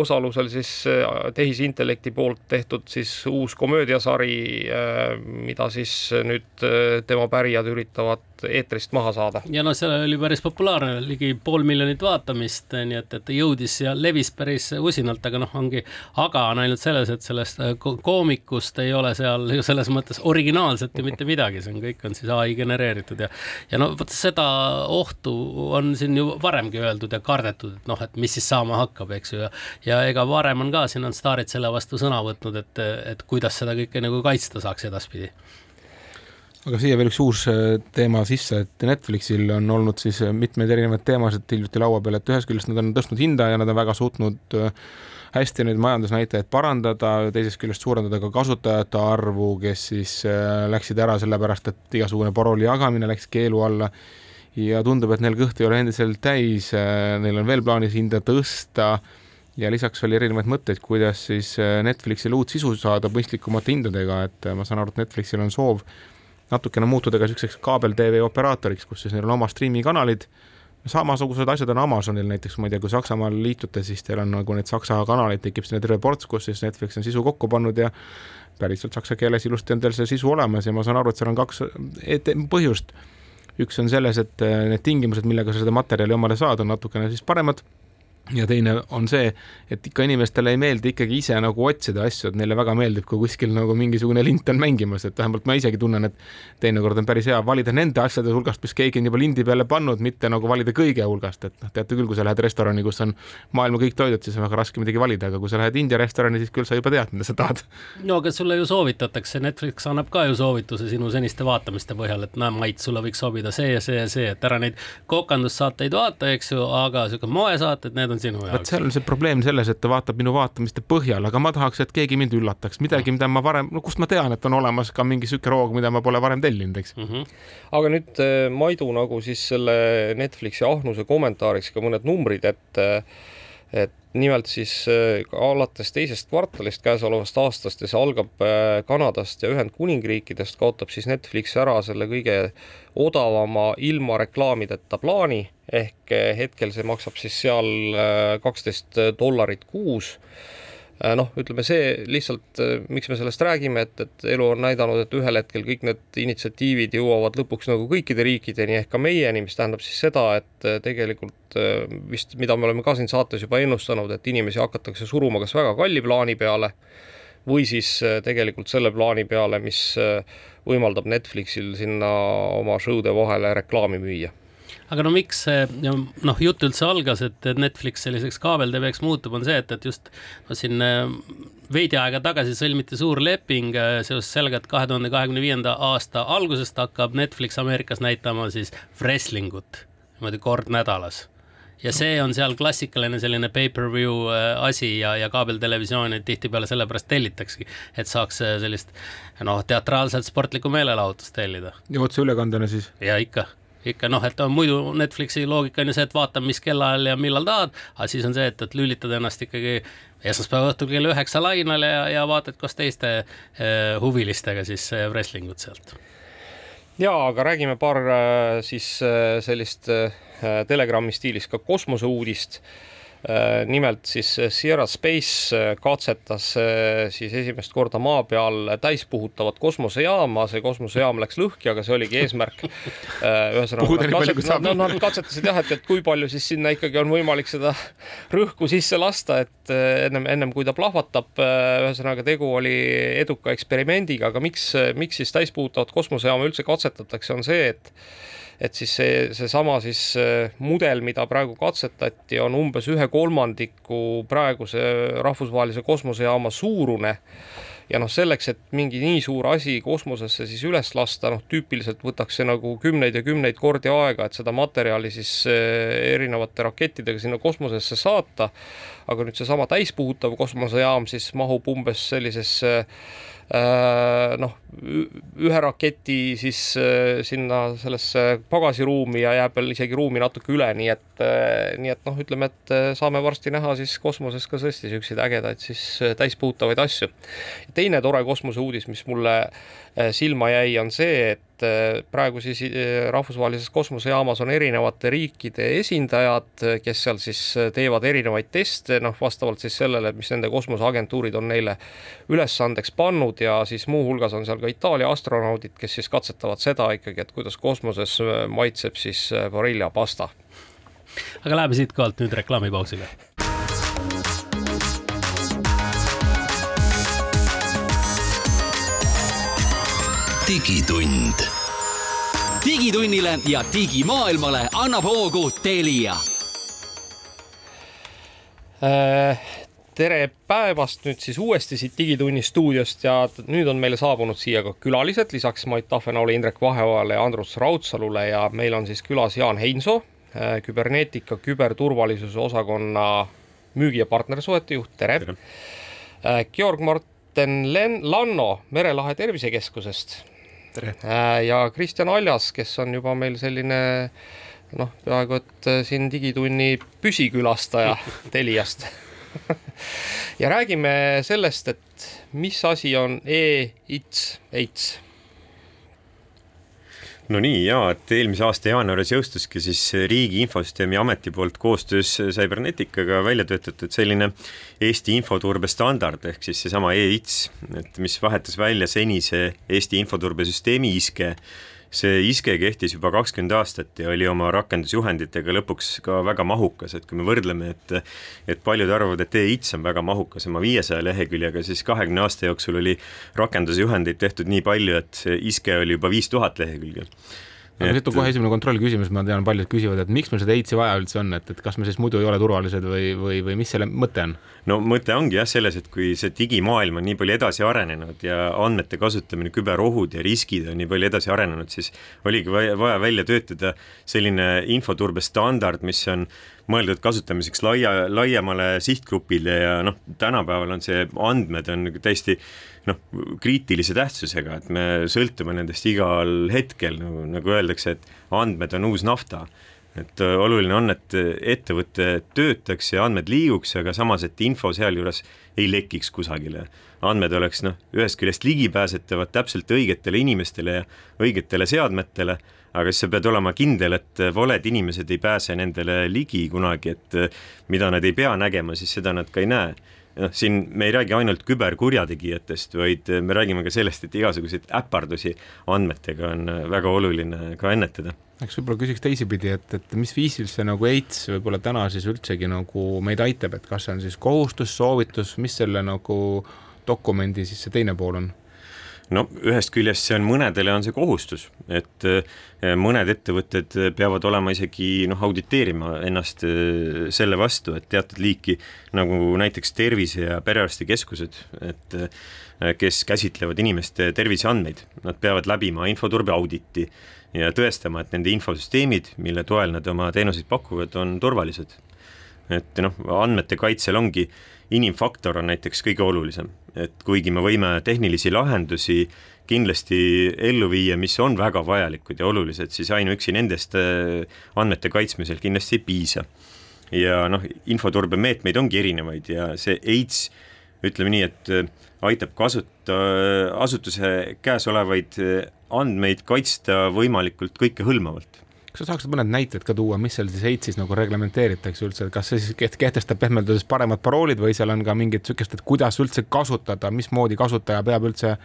osalusel siis äh, tehisintellekti poolt tehtud siis uus komöödiasari, äh, mida siis nüüd tema pärijad üritavad eetrist maha saada. ja noh, see oli päris populaarne, ligi pool miljonit vaatamist, nii et, et jõudis ja levis päris usinalt, aga noh, ongi aga on ainult selles, et sellest koomikust ei ole seal ju selles mõttes originaalset ju mitte midagi, see on, kõik on siis ai genereeritud ja ja no vot seda ohtu on siin ju varemgi öeldud ja kardetud, et noh, et mis siis saama hakkab, eks ju, ja ja ega varem on ka, siin on staarid selle vastu sõna võtnud, et, et kuidas seda kõike nagu kaitsta saaks edaspidi aga siia veel üks uus äh, teema sisse, et Netflixil on olnud siis äh, mitmeid erinevaid teemasid hiljuti laua peal, et ühest küljest nad on tõstnud hinda ja nad on väga suutnud äh, hästi neid majandusnäitajaid parandada, teisest küljest suurendada ka kasutajate arvu, kes siis läksid ära sellepärast, et igasugune parooli jagamine läks keelu alla. Ja tundub, et neil kõht ei ole endiselt täis, neil on veel plaanis hinda tõsta. Ja lisaks oli erinevaid mõtteid, kuidas siis Netflixile uut sisu saada mõistlikumate hindadega, et ma saan aru, et Netflixil on soov natukene muutuda ka niisuguseks kaabel-tv operaatoriks, kus siis neil on oma striimikanalid, samasugused asjad on Amazonil näiteks, ma ei tea, kui Saksamaal liitute, siis teil on nagu need saksa kanaleid, tekib sinna terve ports, kus siis Netflix on sisu kokku pannud ja päriselt saksa keeles ilusti on teil see sisu olemas ja ma saan aru, et seal on kaks põhjust. üks on selles, et need tingimused, millega sa seda materjali omale saad, on natukene siis paremad ja teine on see, et ikka inimestele ei meeldi ikkagi ise nagu otsida asju, et neile väga meeldib, kui kuskil nagu mingisugune lint on mängimas, et vähemalt ma isegi tunnen, et teinekord on päris hea valida nende asjade hulgast, mis keegi on juba lindi peale pannud, mitte nagu valida kõige hulgast, et noh, teate küll, kui sa lähed restorani, kus on maailma kõik toidud, siis on väga raske midagi valida, aga kui sa lähed India restorani, siis küll sa juba tead, mida sa tahad. no aga sulle ju soovitatakse, Netflix annab ka ju soovituse sinu seniste vaatamiste põhjal, et näe, Mait, sulle võiks sobida see ja see ja see, et ära neid kokandussaateid vaata, eks ju, aga sihuke moesaated, need on on sinu jaoks. vot seal on see probleem selles, et ta vaatab minu vaatamiste põhjal, aga ma tahaks, et keegi mind üllataks, midagi, mida ma varem, no kust ma tean, et on olemas ka mingi sihuke roog, mida ma pole varem tellinud, eks mm. -hmm. aga nüüd äh, Maidu nagu siis selle Netflixi ahnuse kommentaariks ka mõned numbrid, et äh, et nimelt siis äh, alates teisest kvartalist käesolevast aastast ja see algab äh, Kanadast ja Ühendkuningriikidest, kaotab siis Netflix ära selle kõige odavama ilma reklaamideta plaani. Ehk äh, hetkel see maksab siis seal kaksteist dollarit kuus noh, ütleme see lihtsalt, äh, miks me sellest räägime, et, et elu on näidanud, et ühel hetkel kõik need initsiatiivid jõuavad lõpuks nagu kõikide riikideni ehk ka meieni, mis tähendab siis seda, et äh, tegelikult vist, mida me oleme ka siin saates juba ennustanud, et inimesi hakatakse suruma kas väga kalli plaani peale või siis tegelikult selle plaani peale, mis võimaldab Netflixil sinna oma show'de vahele reklaami müüa aga no miks see noh, jutt üldse algas, et Netflix selliseks kaabel-TV-ks muutub, on see, et, et just no siin äh, veidi aega tagasi sõlmiti suur leping äh, seoses sellega, et kahe tuhande kahekümne viienda aasta algusest hakkab Netflix Ameerikas näitama siis wrestlingut niimoodi kord nädalas ja see on seal klassikaline selline pay-per-view äh, asi ja, ja kaabeltelevisiooni tihtipeale sellepärast tellitaksegi, et saaks sellist noh, teatraalset sportlikku meelelahutust tellida. ja otseülekandena siis? ja ikka ikka noh, et muidu Netflixi loogika on ju see, et vaata, mis kellaajal ja millal tahad, aga siis on see, et, et lülitad ennast ikkagi esmaspäeva õhtul kell üheksa lainele ja, ja vaatad koos teiste eh, huvilistega siis eh, wrestlingut sealt. ja aga räägime paar eh, siis sellist Telegrami stiilis ka kosmoseuudist nimelt siis Sierra Space äh, katsetas äh, siis esimest korda maa peal täispuhutavat kosmosejaama, see kosmosejaam läks lõhki, aga see oligi eesmärk. (laughs) ühesõnaga nad, katset, nad, nad katsetasid jah, et, et kui palju siis sinna ikkagi on võimalik seda rõhku sisse lasta, et ennem, ennem kui ta plahvatab. ühesõnaga tegu oli eduka eksperimendiga, aga miks, miks siis täispuhutavat kosmosejaama üldse katsetatakse, on see, et et siis see, seesama siis äh, mudel, mida praegu katsetati, on umbes ühe kolmandiku praeguse rahvusvahelise kosmosejaama suurune ja noh, selleks, et mingi nii suur asi kosmosesse siis üles lasta, noh, tüüpiliselt võtaks see nagu kümneid ja kümneid kordi aega, et seda materjali siis äh, erinevate rakettidega sinna kosmosesse saata. aga nüüd seesama täispuhutav kosmosejaam siis mahub umbes sellisesse Äh, noh, ühe raketi siis äh, sinna sellesse pagasiruumi ja jääb veel isegi ruumi natuke üle, nii et, äh, nii et noh, ütleme, et saame varsti näha siis kosmoses ka tõesti niisuguseid ägedaid siis täispuutavaid asju. teine tore kosmoseuudis, mis mulle silma jäi, on see, et praegu siis rahvusvahelises kosmosejaamas on erinevate riikide esindajad, kes seal siis teevad erinevaid teste, noh, vastavalt siis sellele, mis nende kosmoseagentuurid on neile ülesandeks pannud ja siis muuhulgas on seal ka Itaalia astronaudid, kes siis katsetavad seda ikkagi, et kuidas kosmoses äh, maitseb siis. Äh, aga läheme siitkohalt nüüd reklaamipausile. digitund. digitunnile ja digimaailmale annab hoogu Telia äh, tere päevast nüüd siis uuesti siit Digitunni stuudiost ja nüüd on meile saabunud siia ka külalised, lisaks Mait Tahvenaule, Indrek Vaheojale ja Andrus Raudsalule ja meil on siis külas Jaan Heinso, äh, küberneetika küberturvalisuse osakonna müügi- ja partnersuhete juht, tere, tere.! Äh, Georg-Martin Len-, Lanno Merelahe Tervisekeskusest. Äh, ja Kristjan Aljas, kes on juba meil selline noh, peaaegu et siin Digitunni püsikülastaja (laughs) Teliast (laughs) ja räägime sellest, et mis asi on e-its, AIDS. no nii ja, et eelmise aasta jaanuaris jõustuski siis Riigi Infosüsteemi Ameti poolt koostöös Cyberneticaga välja töötatud selline Eesti infoturbe standard ehk siis seesama EITS, et mis vahetas välja senise Eesti infoturbesüsteemi ISKE see iske kehtis juba kakskümmend aastat ja oli oma rakendusjuhenditega lõpuks ka väga mahukas, et kui me võrdleme, et et paljud arvavad, et e-ITS on väga mahukas oma viiesaja leheküljega, siis kahekümne aasta jooksul oli rakendusjuhendeid tehtud nii palju, et iske oli juba viis tuhat lehekülge aga siit on kohe esimene kontrollküsimus, ma tean, paljud küsivad, et miks meil seda EITS-i vaja üldse on, et, et kas me siis muidu ei ole turvalised või, või, või mis selle mõte on? no mõte ongi jah selles, et kui see digimaailm on nii palju edasi arenenud ja andmete kasutamine, küberohud ja riskid on nii palju edasi arenenud, siis oligi vaja, vaja välja töötada selline infoturbestandard, mis on mõeldud kasutamiseks laia, laiemale sihtgrupile ja noh, tänapäeval on see, andmed on täiesti noh, kriitilise tähtsusega, et me sõltume nendest igal hetkel, nagu, nagu öeldakse, et andmed on uus nafta. et äh, oluline on, et ettevõte töötaks ja andmed liiguks, aga samas, et info sealjuures ei lekiks kusagile. andmed oleks noh, ühest küljest ligipääsetavad täpselt õigetele inimestele ja õigetele seadmetele, aga siis sa pead olema kindel, et valed inimesed ei pääse nendele ligi kunagi, et mida nad ei pea nägema, siis seda nad ka ei näe noh, siin me ei räägi ainult küberkurjategijatest, vaid me räägime ka sellest, et igasuguseid äpardusi andmetega on väga oluline ka ennetada eks võib-olla küsiks teisipidi, et, et mis viisil see nagu EITS võib-olla täna siis üldsegi nagu meid aitab, et kas see on siis kohustus, soovitus, mis selle nagu dokumendi siis see teine pool on? No ühest küljest see on mõnedele on see kohustus, et eh, mõned ettevõtted peavad olema isegi noh, auditeerima ennast eh, selle vastu, et teatud liiki nagu näiteks tervise- ja perearstikeskused, et eh, kes käsitlevad inimeste terviseandmeid, nad peavad läbima infoturbe auditi ja tõestama, et nende infosüsteemid, mille toel nad oma teenuseid pakuvad, on turvalised. Et noh, andmete kaitsel ongi inimfaktor on näiteks kõige olulisem et kuigi me võime tehnilisi lahendusi kindlasti ellu viia, mis on väga vajalikud ja olulised, siis ainuüksi nendest äh, andmete kaitsmisel kindlasti ei piisa. ja noh, infoturbemeetmeid ongi erinevaid ja see AIDS, ütleme nii, et äh, aitab kasuta, asutuse käes olevaid äh, andmeid kaitsta võimalikult kõikehõlmavalt kas sa saaksid mõned näited ka tuua, mis seal siis HEITS-is nagu reglementeeritakse üldse, kas see siis kehtestab pehmelt öeldes paremad paroolid või seal on ka mingit niisugust, et kuidas üldse kasutada, mismoodi kasutaja peab üldse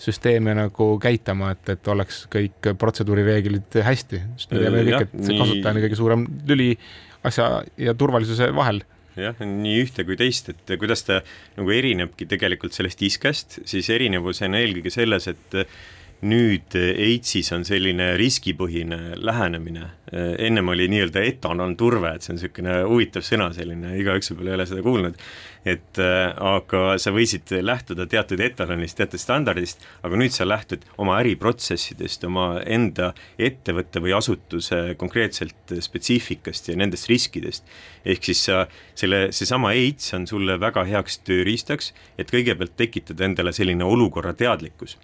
süsteemi nagu käitama, et, et oleks kõik protseduurireeglid hästi, sest me teame kõik, et see kasutaja on kõige suurem lüli asja ja turvalisuse vahel. Jah, nii ühte kui teist, et kuidas ta nagu erinebki tegelikult sellest iskest, siis erinevus on eelkõige selles, et nüüd AIDS-is on selline riskipõhine lähenemine, ennem oli nii-öelda etanonturve, et see on niisugune huvitav sõna selline, igaüks võib-olla ei ole seda kuulnud, et äh, aga sa võisid lähtuda teatud etalonist, teatud standardist, aga nüüd sa lähtud oma äriprotsessidest, oma enda ettevõtte või asutuse konkreetselt spetsiifikast ja nendest riskidest. ehk siis sa, selle, seesama AIDS on sulle väga heaks tööriistaks, et kõigepealt tekitada endale selline olukorra teadlikkus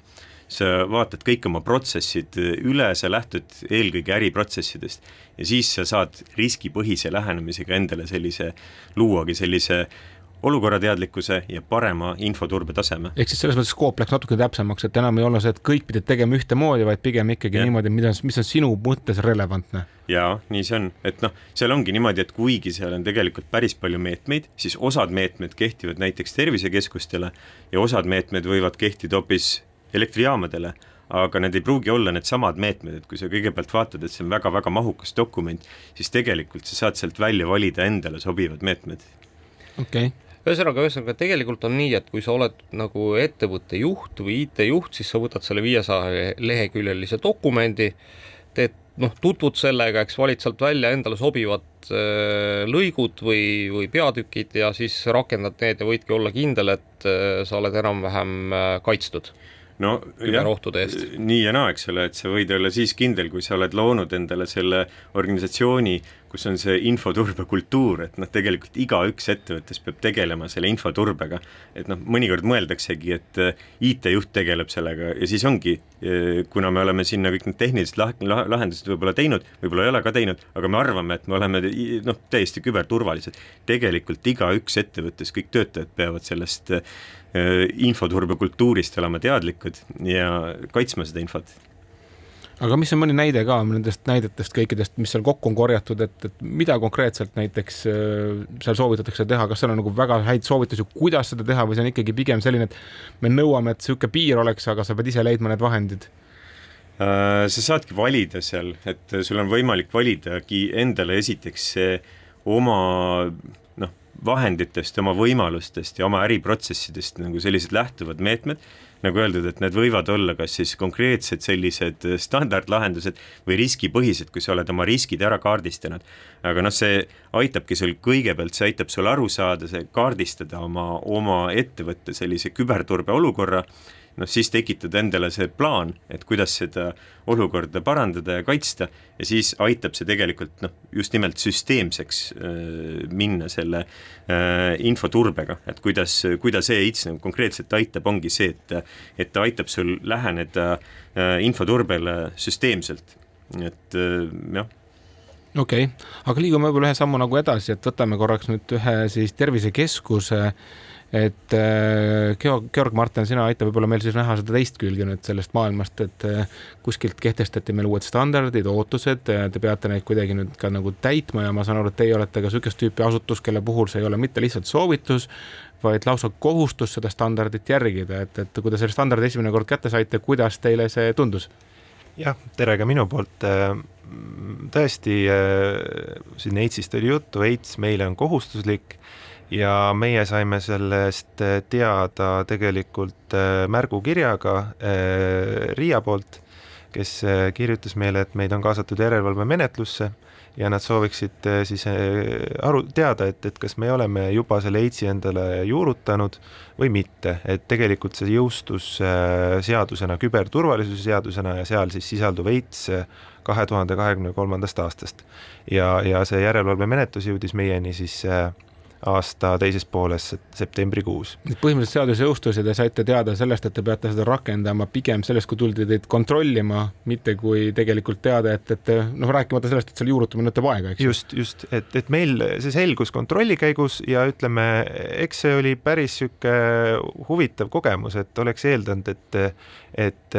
sa vaatad kõik oma protsessid üle, sa lähtud eelkõige äriprotsessidest ja siis sa saad riskipõhise lähenemisega endale sellise, luuagi sellise olukorrateadlikkuse ja parema infoturbe taseme. ehk siis selles mõttes skoop läks natuke täpsemaks, et enam ei ole see, et kõik pidid tegema ühtemoodi, vaid pigem ikkagi ja. niimoodi, mida, mis on sinu mõttes relevantne. jaa, nii see on, et noh, seal ongi niimoodi, et kuigi seal on tegelikult päris palju meetmeid, siis osad meetmed kehtivad näiteks tervisekeskustele ja osad meetmed võivad kehtida hoopis elektrijaamadele, aga need ei pruugi olla needsamad meetmed, et kui sa kõigepealt vaatad, et see on väga-väga mahukas dokument, siis tegelikult sa saad sealt välja valida endale sobivad meetmed. okei okay ühesõnaga, ühesõnaga tegelikult on nii, et kui sa oled nagu ettevõtte juht või IT-juht, siis sa võtad selle viiesaja leheküljelise dokumendi, teed noh, tutvud sellega, eks valid sealt välja endale sobivad äh, lõigud või, või peatükid ja siis rakendad need ja võidki olla kindel, et äh, sa oled enam-vähem äh, kaitstud no eest. nii ja naa, eks ole, et sa võid olla siis kindel, kui sa oled loonud endale selle organisatsiooni, kus on see infoturbekultuur, et noh, tegelikult igaüks ettevõttes peab tegelema selle infoturbega. et noh, mõnikord mõeldaksegi, et äh, IT-juht tegeleb sellega ja siis ongi, äh, kuna me oleme sinna kõik need tehnilised lah-, lah-, lahendused võib-olla teinud, võib-olla ei ole ka teinud, aga me arvame, et me oleme noh, täiesti küberturvalised. tegelikult igaüks ettevõttes, kõik töötajad peavad sellest Äh, infoturbekultuurist olema teadlikud ja kaitsma seda infot aga mis on mõni näide ka nendest näidetest kõikidest, mis seal kokku on korjatud, et, et mida konkreetselt näiteks äh, seal soovitatakse teha, kas seal on nagu väga häid soovitusi, kuidas seda teha või see on ikkagi pigem selline, et me nõuame, et niisugune piir oleks, aga sa pead ise leidma need vahendid? Äh, sa saadki valida seal, et sul on võimalik validagi endale esiteks oma vahenditest, oma võimalustest ja oma äriprotsessidest nagu sellised lähtuvad meetmed nagu öeldud, et need võivad olla kas siis konkreetsed sellised standardlahendused või riskipõhised, kui sa oled oma riskid ära kaardistanud. aga noh, see aitabki sul kõigepealt, see aitab sul aru saada, see kaardistada oma, oma ettevõtte sellise küberturbe olukorra noh, siis tekitada endale see plaan, et kuidas seda olukorda parandada ja kaitsta ja siis aitab see tegelikult noh, just nimelt süsteemseks äh, minna selle äh, infoturbega, et kuidas, kuidas e-ITS nagu konkreetselt aitab, ongi see, et et ta aitab sul läheneda äh, infoturbele süsteemselt, et jah okei okay., aga liigume võib-olla ühe sammu nagu edasi, et võtame korraks nüüd ühe siis tervisekeskuse äh, et äh, Georg, Georg Martin, sina aita võib-olla meil siis näha seda teist külge nüüd sellest maailmast, et äh, kuskilt kehtestati meil uued standardid, ootused, te peate neid kuidagi nüüd ka nagu täitma ja ma saan aru, et teie olete ka niisugust tüüpi asutus, kelle puhul see ei ole mitte lihtsalt soovitus, vaid lausa kohustus seda standardit järgida, et, et kui te selle standardi esimene kord kätte saite, kuidas teile see tundus? jah, tere ka minu poolt. tõesti, siin AIDS-ist oli juttu, AIDS meile on kohustuslik ja meie saime sellest äh, teada tegelikult äh, märgukirjaga äh, Riia poolt, kes kirjutas meile, et meid on kaasatud järelevalvemenetlusse ja nad sooviksid siis aru, teada, et, et kas me oleme juba selle EITS-i endale juurutanud või mitte, et tegelikult see jõustus seadusena, küberturvalisuse seadusena ja seal siis sisalduv EITS kahe tuhande kahekümne kolmandast aastast. ja, ja see järelevalvemenetlus jõudis meieni siis äh, aasta teises pooles septembrikuus. põhimõtteliselt seadus jõustus ja te saite teada sellest, et te peate seda rakendama pigem sellest, kui tuldi teid kontrollima, mitte kui tegelikult teada, et, et noh, rääkimata sellest, et selle juurutamine võtab aega, eks. just, just, et, et meil see selgus kontrolli käigus ja ütleme, eks see oli päris sihuke huvitav kogemus, et oleks eeldanud, et et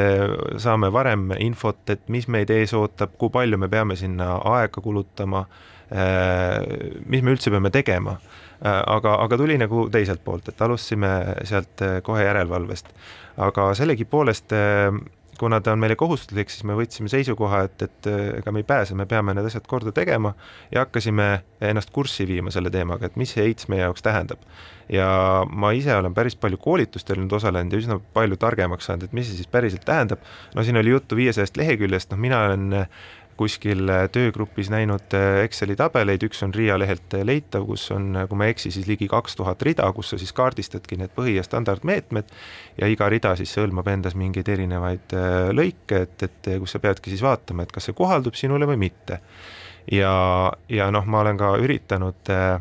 saame varem infot, et mis meid ees ootab, kui palju me peame sinna aega kulutama, mis me üldse peame tegema aga, aga tuli nagu teiselt poolt, et alustasime sealt äh, kohe järelevalvest. aga sellegipoolest, äh, kuna ta on meile kohustuslik, siis me võtsime seisukoha, et, et ega me ei pääse, me peame need asjad korda tegema ja hakkasime ennast kurssi viima selle teemaga, et mis see AIDS meie jaoks tähendab. ja ma ise olen päris palju koolitustel nüüd osalenud ja üsna palju targemaks saanud, et mis see siis päriselt tähendab. no siin oli juttu viiesajast leheküljest, noh, mina olen kuskil töögrupis näinud äh, Exceli tabeleid, üks on Riia lehelt äh, leitav, kus on, kui ma ei eksi, siis ligi kaks tuhat rida, kus sa siis kaardistadki need põhi- ja standardmeetmed ja iga rida siis hõlmab endas mingeid erinevaid lõike, et, et kus sa peadki siis vaatama, et kas see kohaldub sinule või mitte. ja, ja noh, ma olen ka üritanud Äh,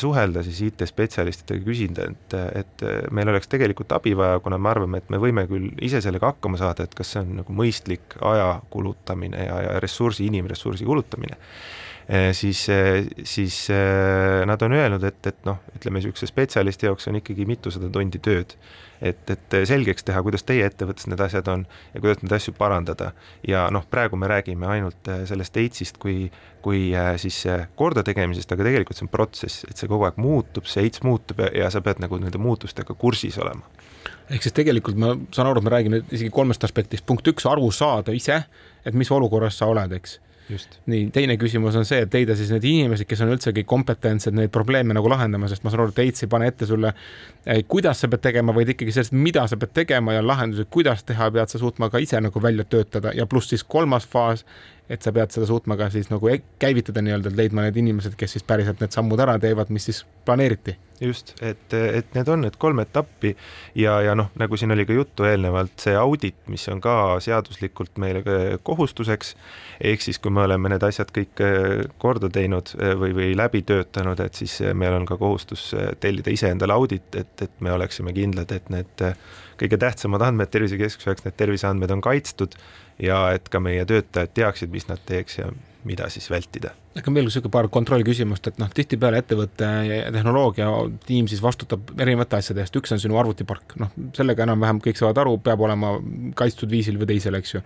suhelda siis IT-spetsialistidega, küsida, et, et meil oleks tegelikult abi vaja, kuna me arvame, et me võime küll ise sellega hakkama saada, et kas see on nagu mõistlik aja kulutamine ja, ja ressursi, inimressursi kulutamine. äh, siis, äh, siis nad on öelnud, et, et noh, ütleme niisuguse spetsialisti jaoks on ikkagi mitusada tundi tööd. Et, et selgeks teha, kuidas teie ettevõttes need asjad on ja kuidas neid asju parandada. ja noh, praegu me räägime ainult sellest AIDS-ist kui, kui siis kordategemisest, aga tegelikult see on protsess, et see kogu aeg muutub, see AIDS muutub ja, ja sa pead nagu nende muutustega kursis olema. Ehk siis tegelikult ma saan aru, et me räägime isegi kolmest aspektist, punkt üks, aru saada ise, et mis olukorras sa oled, eks nii, teine küsimus on see, et leida siis need inimesed, kes on üldsegi kompetentsed neid probleeme nagu lahendama, sest ma saan aru, et AIDS ei pane ette sulle, eh, kuidas sa pead tegema, vaid ikkagi sellest, mida sa pead tegema ja lahendused, kuidas teha, pead sa suutma ka ise nagu välja töötada ja pluss siis kolmas faas et sa pead seda suutma ka siis nagu e-, käivitada nii-öelda, et leidma need inimesed, kes siis päriselt need sammud ära teevad, mis siis planeeriti. Just, et, et need on need kolm etappi ja, ja noh, nagu siin oli ka juttu eelnevalt, see audit, mis on ka seaduslikult meile kohustuseks, ehk siis kui me oleme need asjad kõik äh, korda teinud äh, või, või läbi töötanud, et siis meil on ka kohustus tellida iseendale audit, et, et me oleksime kindlad, et need kõige tähtsamad andmed tervisekeskuse jaoks, need terviseandmed on kaitstud ja et ka meie töötajad teaksid, mis nad teeks ja mida siis vältida. On veel niisugune paar kontrollküsimust, et noh, tihtipeale ettevõte ja tehnoloogia tiim siis vastutab erinevate asjade eest, üks on sinu arvutipark, noh, sellega enam-vähem kõik saavad aru, peab olema kaitstud viisil või teisel, eks ju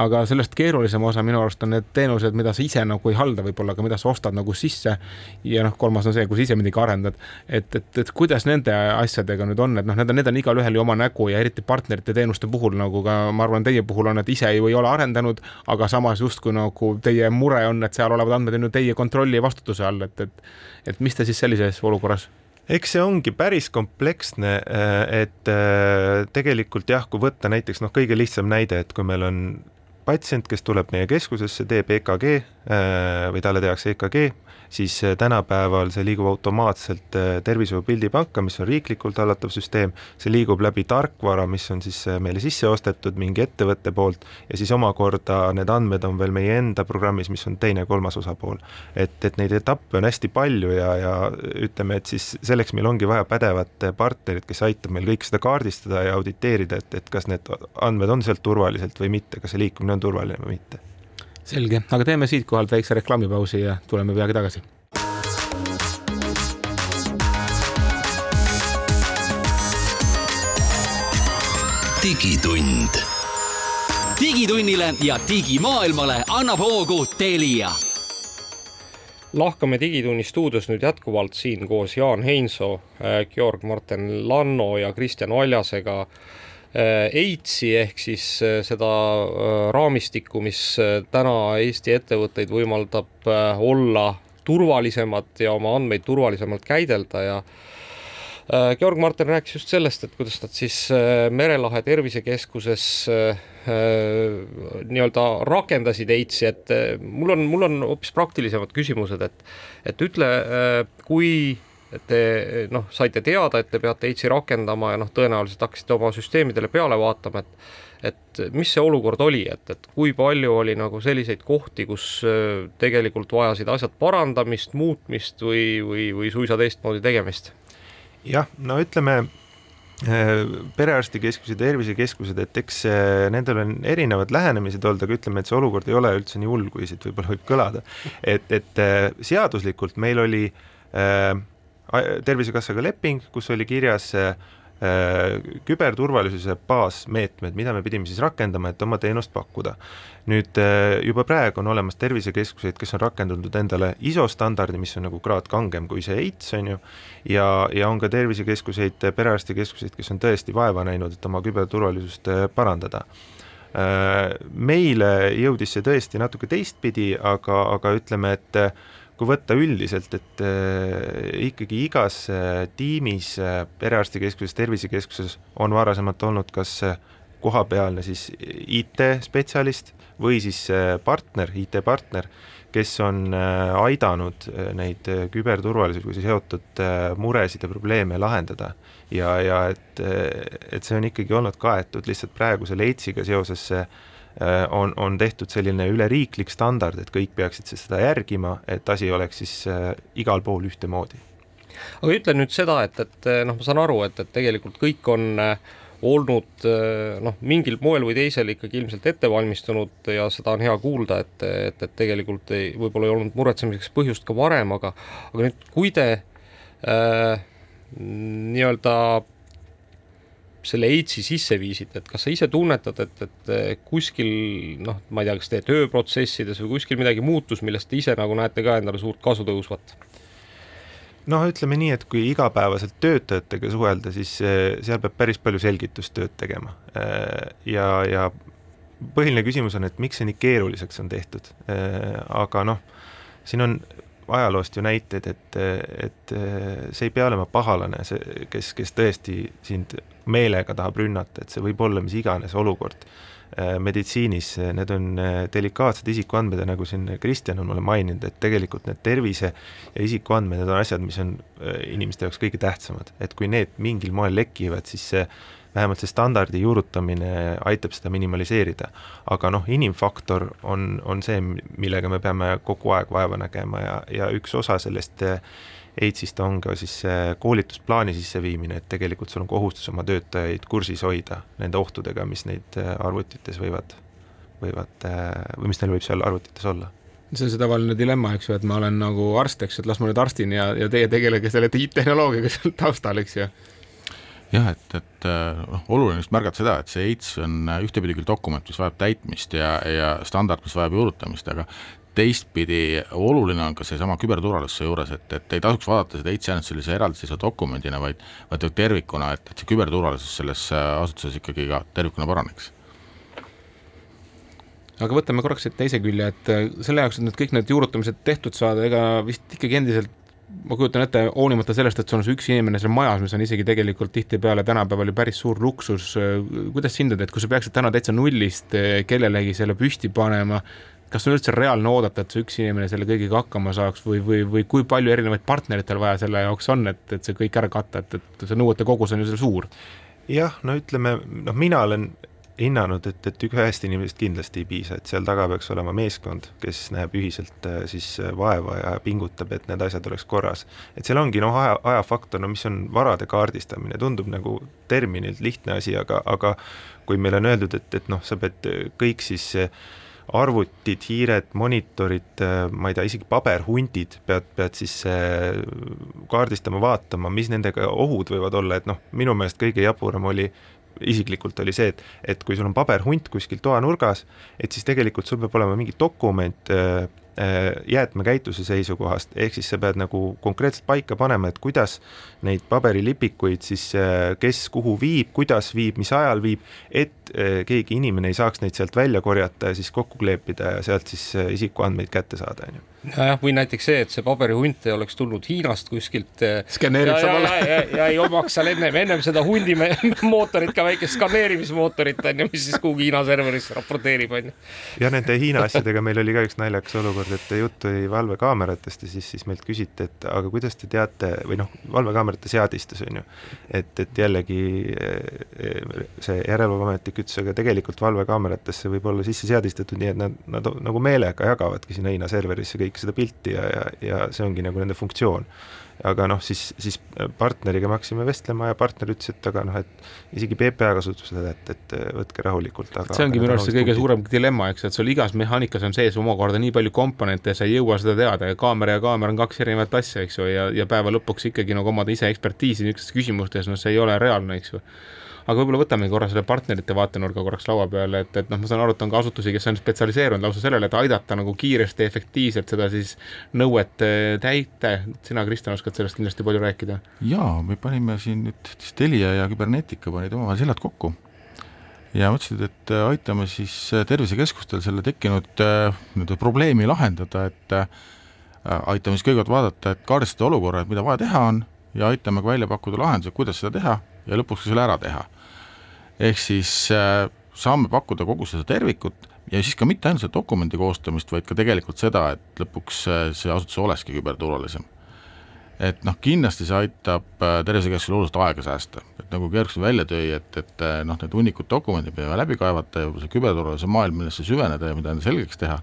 aga sellest keerulisem osa minu arust on need teenused, mida sa ise nagu ei halda võib-olla, aga mida sa ostad nagu sisse. ja noh, kolmas on see, kui sa ise midagi arendad, et, et, et kuidas nende asjadega nüüd on, et noh, need on, need on igalühel ju oma nägu ja eriti partnerite teenuste puhul nagu ka ma arvan, teie puhul on, et ise ju ei ole arendanud, aga samas justkui nagu teie mure on, et seal olevad andmed on ju teie kontrolli ja vastutuse all, et, et, et mis te siis sellises olukorras? Eks see ongi päris kompleksne, et tegelikult jah, kui võtta näiteks noh, kõige lihtsam näide, et kui meil on patsient, kes tuleb meie keskusesse, teeb EKG äh, või talle tehakse EKG, siis äh, tänapäeval see liigub automaatselt äh, tervishoiupildi panka, mis on riiklikult hallatav süsteem, see liigub läbi tarkvara, mis on siis meile sisse ostetud mingi ettevõtte poolt ja siis omakorda need andmed on veel meie enda programmis, mis on teine-kolmas osapool. et, et neid etappe on hästi palju ja, ja ütleme, et siis selleks meil ongi vaja pädevat partnerit, kes aitab meil kõik seda kaardistada ja auditeerida, et, et kas need andmed on sealt turvaliselt või mitte, kas see liikumine on turvaline või mitte. selge, aga teeme siitkohalt väikse reklaamipausi ja tuleme peagi tagasi. digitund. digitunnile ja digimaailmale annab hoogu Telia lahkame Digitunni stuudios nüüd jätkuvalt siin koos Jaan Heinsoo, äh, Georg Martin Lanno ja Kristjan Valjasega EITS-i äh, ehk siis äh, seda äh, raamistikku, mis täna Eesti ettevõtteid võimaldab olla turvalisemad ja oma andmeid turvalisemalt käidelda ja Georg Martin rääkis just sellest, et kuidas nad siis Merelahe tervisekeskuses nii-öelda rakendasid EITS-i, et mul on, mul on hoopis praktilisemad küsimused, et et ütle, kui te noh, saite teada, et te peate EITS-i rakendama ja noh, tõenäoliselt hakkasite oma süsteemidele peale vaatama, et et mis see olukord oli, et, et kui palju oli nagu selliseid kohti, kus äh, tegelikult vajasid asjad parandamist, muutmist või, või, või suisa teistmoodi tegemist? jah, no ütleme äh, perearstikeskused, tervisekeskused, et eks äh, nendel on erinevad lähenemised olnud, aga ütleme, et see olukord ei ole üldse nii hull, kui siit võib-olla võib kõlada. et, et seaduslikult meil oli äh, Tervisekassaga leping, kus oli kirjas äh, küberturvalisuse baasmeetmed, mida me pidime siis rakendama, et oma teenust pakkuda. nüüd äh, juba praegu on olemas tervisekeskuseid, kes on rakendanud endale ISO standardi, mis on nagu kraad kangem kui see EITS on ju, ja, ja on ka tervisekeskuseid, perearstikeskuseid, kes on tõesti vaeva näinud, et oma küberturvalisust äh, parandada meile jõudis see tõesti natuke teistpidi, aga, aga ütleme, et kui võtta üldiselt, et äh, ikkagi igas äh, tiimis äh,, perearstikeskuses, tervisekeskuses on varasemalt olnud kas kohapealne siis IT-spetsialist või siis partner, IT-partner, kes on aidanud neid küberturvalisusega seotud muresid ja probleeme lahendada. ja, ja et, et see on ikkagi olnud kaetud lihtsalt praeguse Leitsiga seoses Äh, on, on tehtud selline üleriiklik standard, et kõik peaksid seda järgima, et asi oleks siis äh, igal pool ühtemoodi. aga ütle nüüd seda, et, et äh, noh, ma saan aru, et, et tegelikult kõik on olnud noh, mingil moel või teisel ikkagi ilmselt ette valmistunud ja seda on hea kuulda, et, et, et tegelikult ei, võib-olla ei olnud muretsemiseks põhjust ka varem, aga aga nüüd, kui te äh, nii-öelda selle AIDS-i sisse viisite, et kas sa ise tunnetad, et, et kuskil noh, ma ei tea, kas teie tööprotsessides või kuskil midagi muutus, millest te ise nagu näete ka endale suurt kasu tõusvat? noh, ütleme nii, et kui igapäevaselt töötajatega suhelda, siis eh, seal peab päris palju selgitustööd tegema eh, ja, ja põhiline küsimus on, et miks see nii keeruliseks on tehtud, eh, aga noh, siin on ajaloost ju näiteid, et, et see ei pea olema pahalane, see, kes, kes tõesti sind meelega tahab rünnata, et see võib olla mis iganes olukord. meditsiinis need on delikaatsed isikuandmed ja nagu siin Kristjan on mulle maininud, et tegelikult need tervise ja isikuandmed, need on asjad, mis on inimeste jaoks kõige tähtsamad, et kui need mingil moel lekivad, siis see vähemalt see standardi juurutamine aitab seda minimaliseerida. aga noh, inimfaktor on, on see, millega me peame kogu aeg vaeva nägema ja, ja üks osa sellest AIDS-ist on ka siis see koolitusplaani sisseviimine, et tegelikult sul on kohustus oma töötajaid kursis hoida nende ohtudega, mis neid arvutites võivad, võivad või mis neil võib seal arvutites olla see on see tavaline dilemma, eks ju, et ma olen nagu arst, eks ju, et las ma nüüd arstin ja, ja teie tegelege selle IT-tehnoloogiaga seal taustal, eks ju jah, et, et noh, oluline just märgata seda, et see AIDS on ühtepidi küll dokument, mis vajab täitmist ja, ja standard, mis vajab juurutamist, aga teistpidi oluline on ka seesama küberturvalisuse juures, et, et ei tasuks vaadata seda AIDS-i ainult sellise eraldiseisva dokumendina, vaid vaid tervikuna, et, et see küberturvalisus selles asutuses ikkagi ka tervikuna paraneks. Aga võtame korraks teise külje, et selle jaoks, et need kõik need juurutamised tehtud saada, ega vist ikkagi endiselt ma kujutan ette, hoolimata sellest, et sul on see üks inimene seal majas, mis on isegi tegelikult tihtipeale tänapäeval ju päris suur luksus, kuidas sa hindad, et kui sa peaksid täna täitsa nullist kellelegi selle püsti panema, kas on üldse reaalne oodata, et see üks inimene selle kõigiga hakkama saaks või, või, või kui palju erinevaid partnereid tal vaja selle jaoks on, et, et see kõik ära katta, et, et see nõuete kogus on ju seal suur? jah, no ütleme, noh, mina olen hinnanud, et, et ühest inimesest kindlasti ei piisa, et seal taga peaks olema meeskond, kes näeb ühiselt äh, siis äh, vaeva ja pingutab, et need asjad oleks korras. et seal ongi noh, aja, ajafaktor, no mis on varade kaardistamine, tundub nagu terminilt lihtne asi, aga, aga kui meile on öeldud, et, et noh, sa pead kõik siis arvutid, hiired, monitorid, ma ei tea, isegi paberhuntid pead, pead siis kaardistama, vaatama, mis nendega ohud võivad olla, et noh, minu meelest kõige jaburam oli isiklikult oli see, et, et kui sul on paberhunt kuskil toanurgas, et siis tegelikult sul peab olema mingi dokument äh, äh, jäätmekäitluse seisukohast, ehk siis sa pead nagu konkreetselt paika panema, et kuidas neid paberilipikuid siis, äh, kes kuhu viib, kuidas viib, mis ajal viib, et keegi inimene ei saaks neid sealt välja korjata ja siis kokku kleepida ja sealt siis isikuandmeid kätte saada, on ju nojah, või näiteks see, et see paberihunt ei oleks tulnud Hiinast kuskilt. Eh, skaneerib samal ajal. ja, ei omaks seal ennem, ennem seda hundi (laughs) mootorit ka väikest skaneerimismootorit on ju, mis siis kuhugi Hiina serverisse raporteerib on ju. ja nende Hiina asjadega meil oli ka üks naljakas olukord, et jutt oli valvekaameratest ja siis, siis meilt küsiti, et aga kuidas te teate või noh, valvekaamerate seadistus on ju. et, et jällegi eh, see järelevalveametnik ütles, aga tegelikult valvekaameratesse võib olla sisse seadistatud nii, et nad, nad nagu meelega jagavadki sinna Hiina serverisse kõik kõik seda pilti ja, ja, ja see ongi nagu nende funktsioon. aga noh, siis, siis partneriga me hakkasime vestlema ja partner ütles, et aga noh, et isegi PPA kasutab seda, et, et võtke rahulikult, aga see ongi minu arust see kõige suurem dilemma, eks, et sul igas mehaanikas on sees omakorda nii palju komponente ja sa ei jõua seda teada ja kaamera ja kaamera on kaks erinevat asja, eks ju, ja, ja päeva lõpuks ikkagi nagu omada ise ekspertiisi niisugustes küsimustes, no see ei ole reaalne, eks ju aga võib-olla võtame korra selle partnerite vaatenurga korraks laua peale, et, et noh, ma saan aru, et on ka asutusi, kes on spetsialiseerunud lausa sellele, et aidata nagu kiiresti, efektiivselt seda siis nõuet äh, täita. sina, Kristjan, oskad sellest kindlasti palju rääkida? jaa, me panime siin nüüd siis Telia ja Küberneetika panid omavahel seljad kokku ja mõtlesid, et äh, aitame siis äh, tervisekeskustel selle tekkinud nii-öelda probleemi lahendada, et aitame siis kõigepealt vaadata, et kaardistada olukorra, et mida vaja teha on ja aitame ka välja pakkuda lahenduse, kuidas seda teha ja lõpuks ka selle ära teha ehk siis äh, saame pakkuda kogu seda tervikut ja siis ka mitte ainult seda dokumendi koostamist, vaid ka tegelikult seda, et lõpuks äh, see asutus olekski küberturvalisem. et noh, kindlasti see aitab äh, tervisekeskusel oluliselt aega säästa, et nagu Gergson välja tõi, et, et noh, need hunnikud dokumendid peame läbi kaevata ja see küberturvalisuse maailm, millesse süveneda ja mida enda selgeks teha,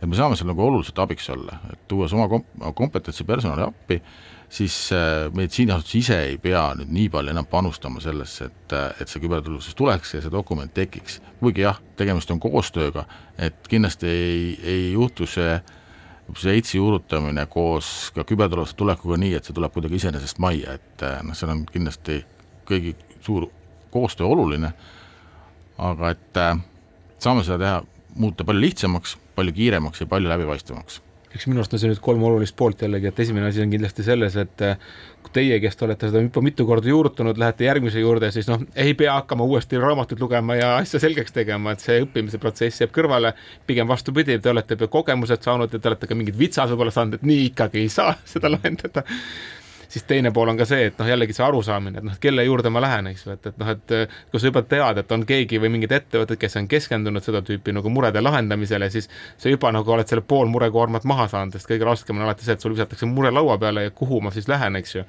et me saame seal nagu oluliselt abiks olla, et tuues oma komp-, kompetentsi personali appi siis äh, meditsiiniasutus ise ei pea nüüd nii palju enam panustama sellesse, et, äh, et see küberturvalisus tuleks ja see dokument tekiks. kuigi jah, tegemist on koostööga, et kindlasti ei, ei juhtu see see EITS-i juurutamine koos ka küberturvalisuse tulekuga nii, et see tuleb kuidagi iseenesest majja, et äh, noh, seal on kindlasti kõigi suur koostöö oluline, aga et saame seda teha, muuta palju lihtsamaks, palju kiiremaks ja palju läbipaistvamaks eks minu arust on see nüüd kolm olulist poolt jällegi, et esimene asi on kindlasti selles, et eh, kui teie, kes te olete seda juba mitu korda juurutanud, lähete järgmise juurde, siis noh, ei pea hakkama uuesti raamatut lugema ja asja selgeks tegema, et see õppimise protsess jääb kõrvale. pigem vastupidi, te olete kogemused saanud ja te olete ka mingid vitsad võib-olla saanud, et nii ikkagi ei saa (laughs) seda lahendada siis teine pool on ka see, et noh, jällegi see arusaamine, et noh, kelle juurde ma lähen, eks ju, et, et noh, et kui sa juba tead, et on keegi või mingid ettevõtted, kes on keskendunud seda tüüpi nagu murede lahendamisele, siis sa juba nagu oled selle pool murekoormat maha saanud, sest kõige raskem on alati see, et sul visatakse mure laua peale ja kuhu ma siis lähen, eks ju.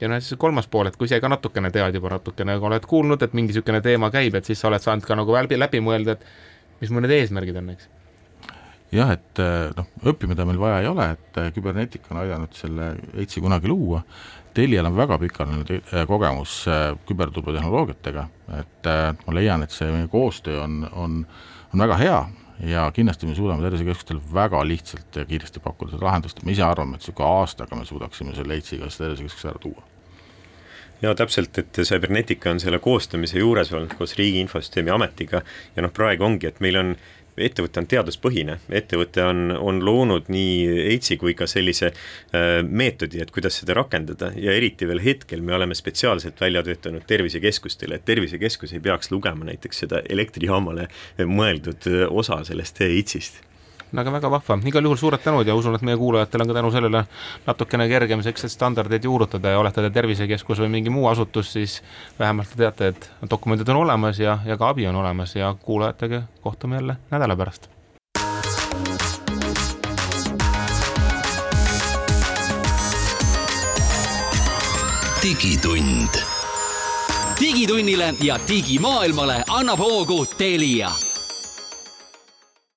Ja noh, siis kolmas pool, et kui ise ka natukene tead juba natukene, oled kuulnud, et mingi niisugune teema käib, et siis sa oled saanud ka nagu läbi, läbi mõelda, et mis mu need eesmärgid on, eks jah, et eh, noh, õppimida meil vaja ei ole, et eh, küberneetika on aidanud selle EITS-i kunagi luua, Telial on väga pikaajaline eh, kogemus küberturbetehnoloogiatega, et ma leian, et see meie koostöö on, on, on väga hea ja kindlasti me suudame tervisekeskustel väga lihtsalt ja kiiresti pakkuda seda lahendust, me ise arvame, et niisugune aastaga me suudaksime selle EITS-iga tervisekeskuse ära tuua. Ja täpselt, et Cybernetica on selle koostamise juures olnud koos Riigi Infosüsteemi Ametiga ja noh, praegu ongi, et meil on ettevõte on teaduspõhine, ettevõte on, on loonud nii EITS-i kui ka sellise äh, meetodi, et kuidas seda rakendada. Ja eriti veel hetkel me oleme spetsiaalselt välja töötanud tervisekeskustele, et tervisekeskus ei peaks lugema näiteks seda elektrijaamale mõeldud äh, osa sellest EITS-ist aga väga vahva, igal juhul suured tänud ja usun, et meie kuulajatel on ka tänu sellele natukene kergem selliseid standardeid juurutada. Ja olete te tervisekeskus või mingi muu asutus, siis vähemalt te teate, et dokumendid on olemas ja, ja ka abi on olemas. Ja kuulajatega kohtume jälle nädala pärast. digitund. Digitunnile ja digimaailmale annab hoogu Telia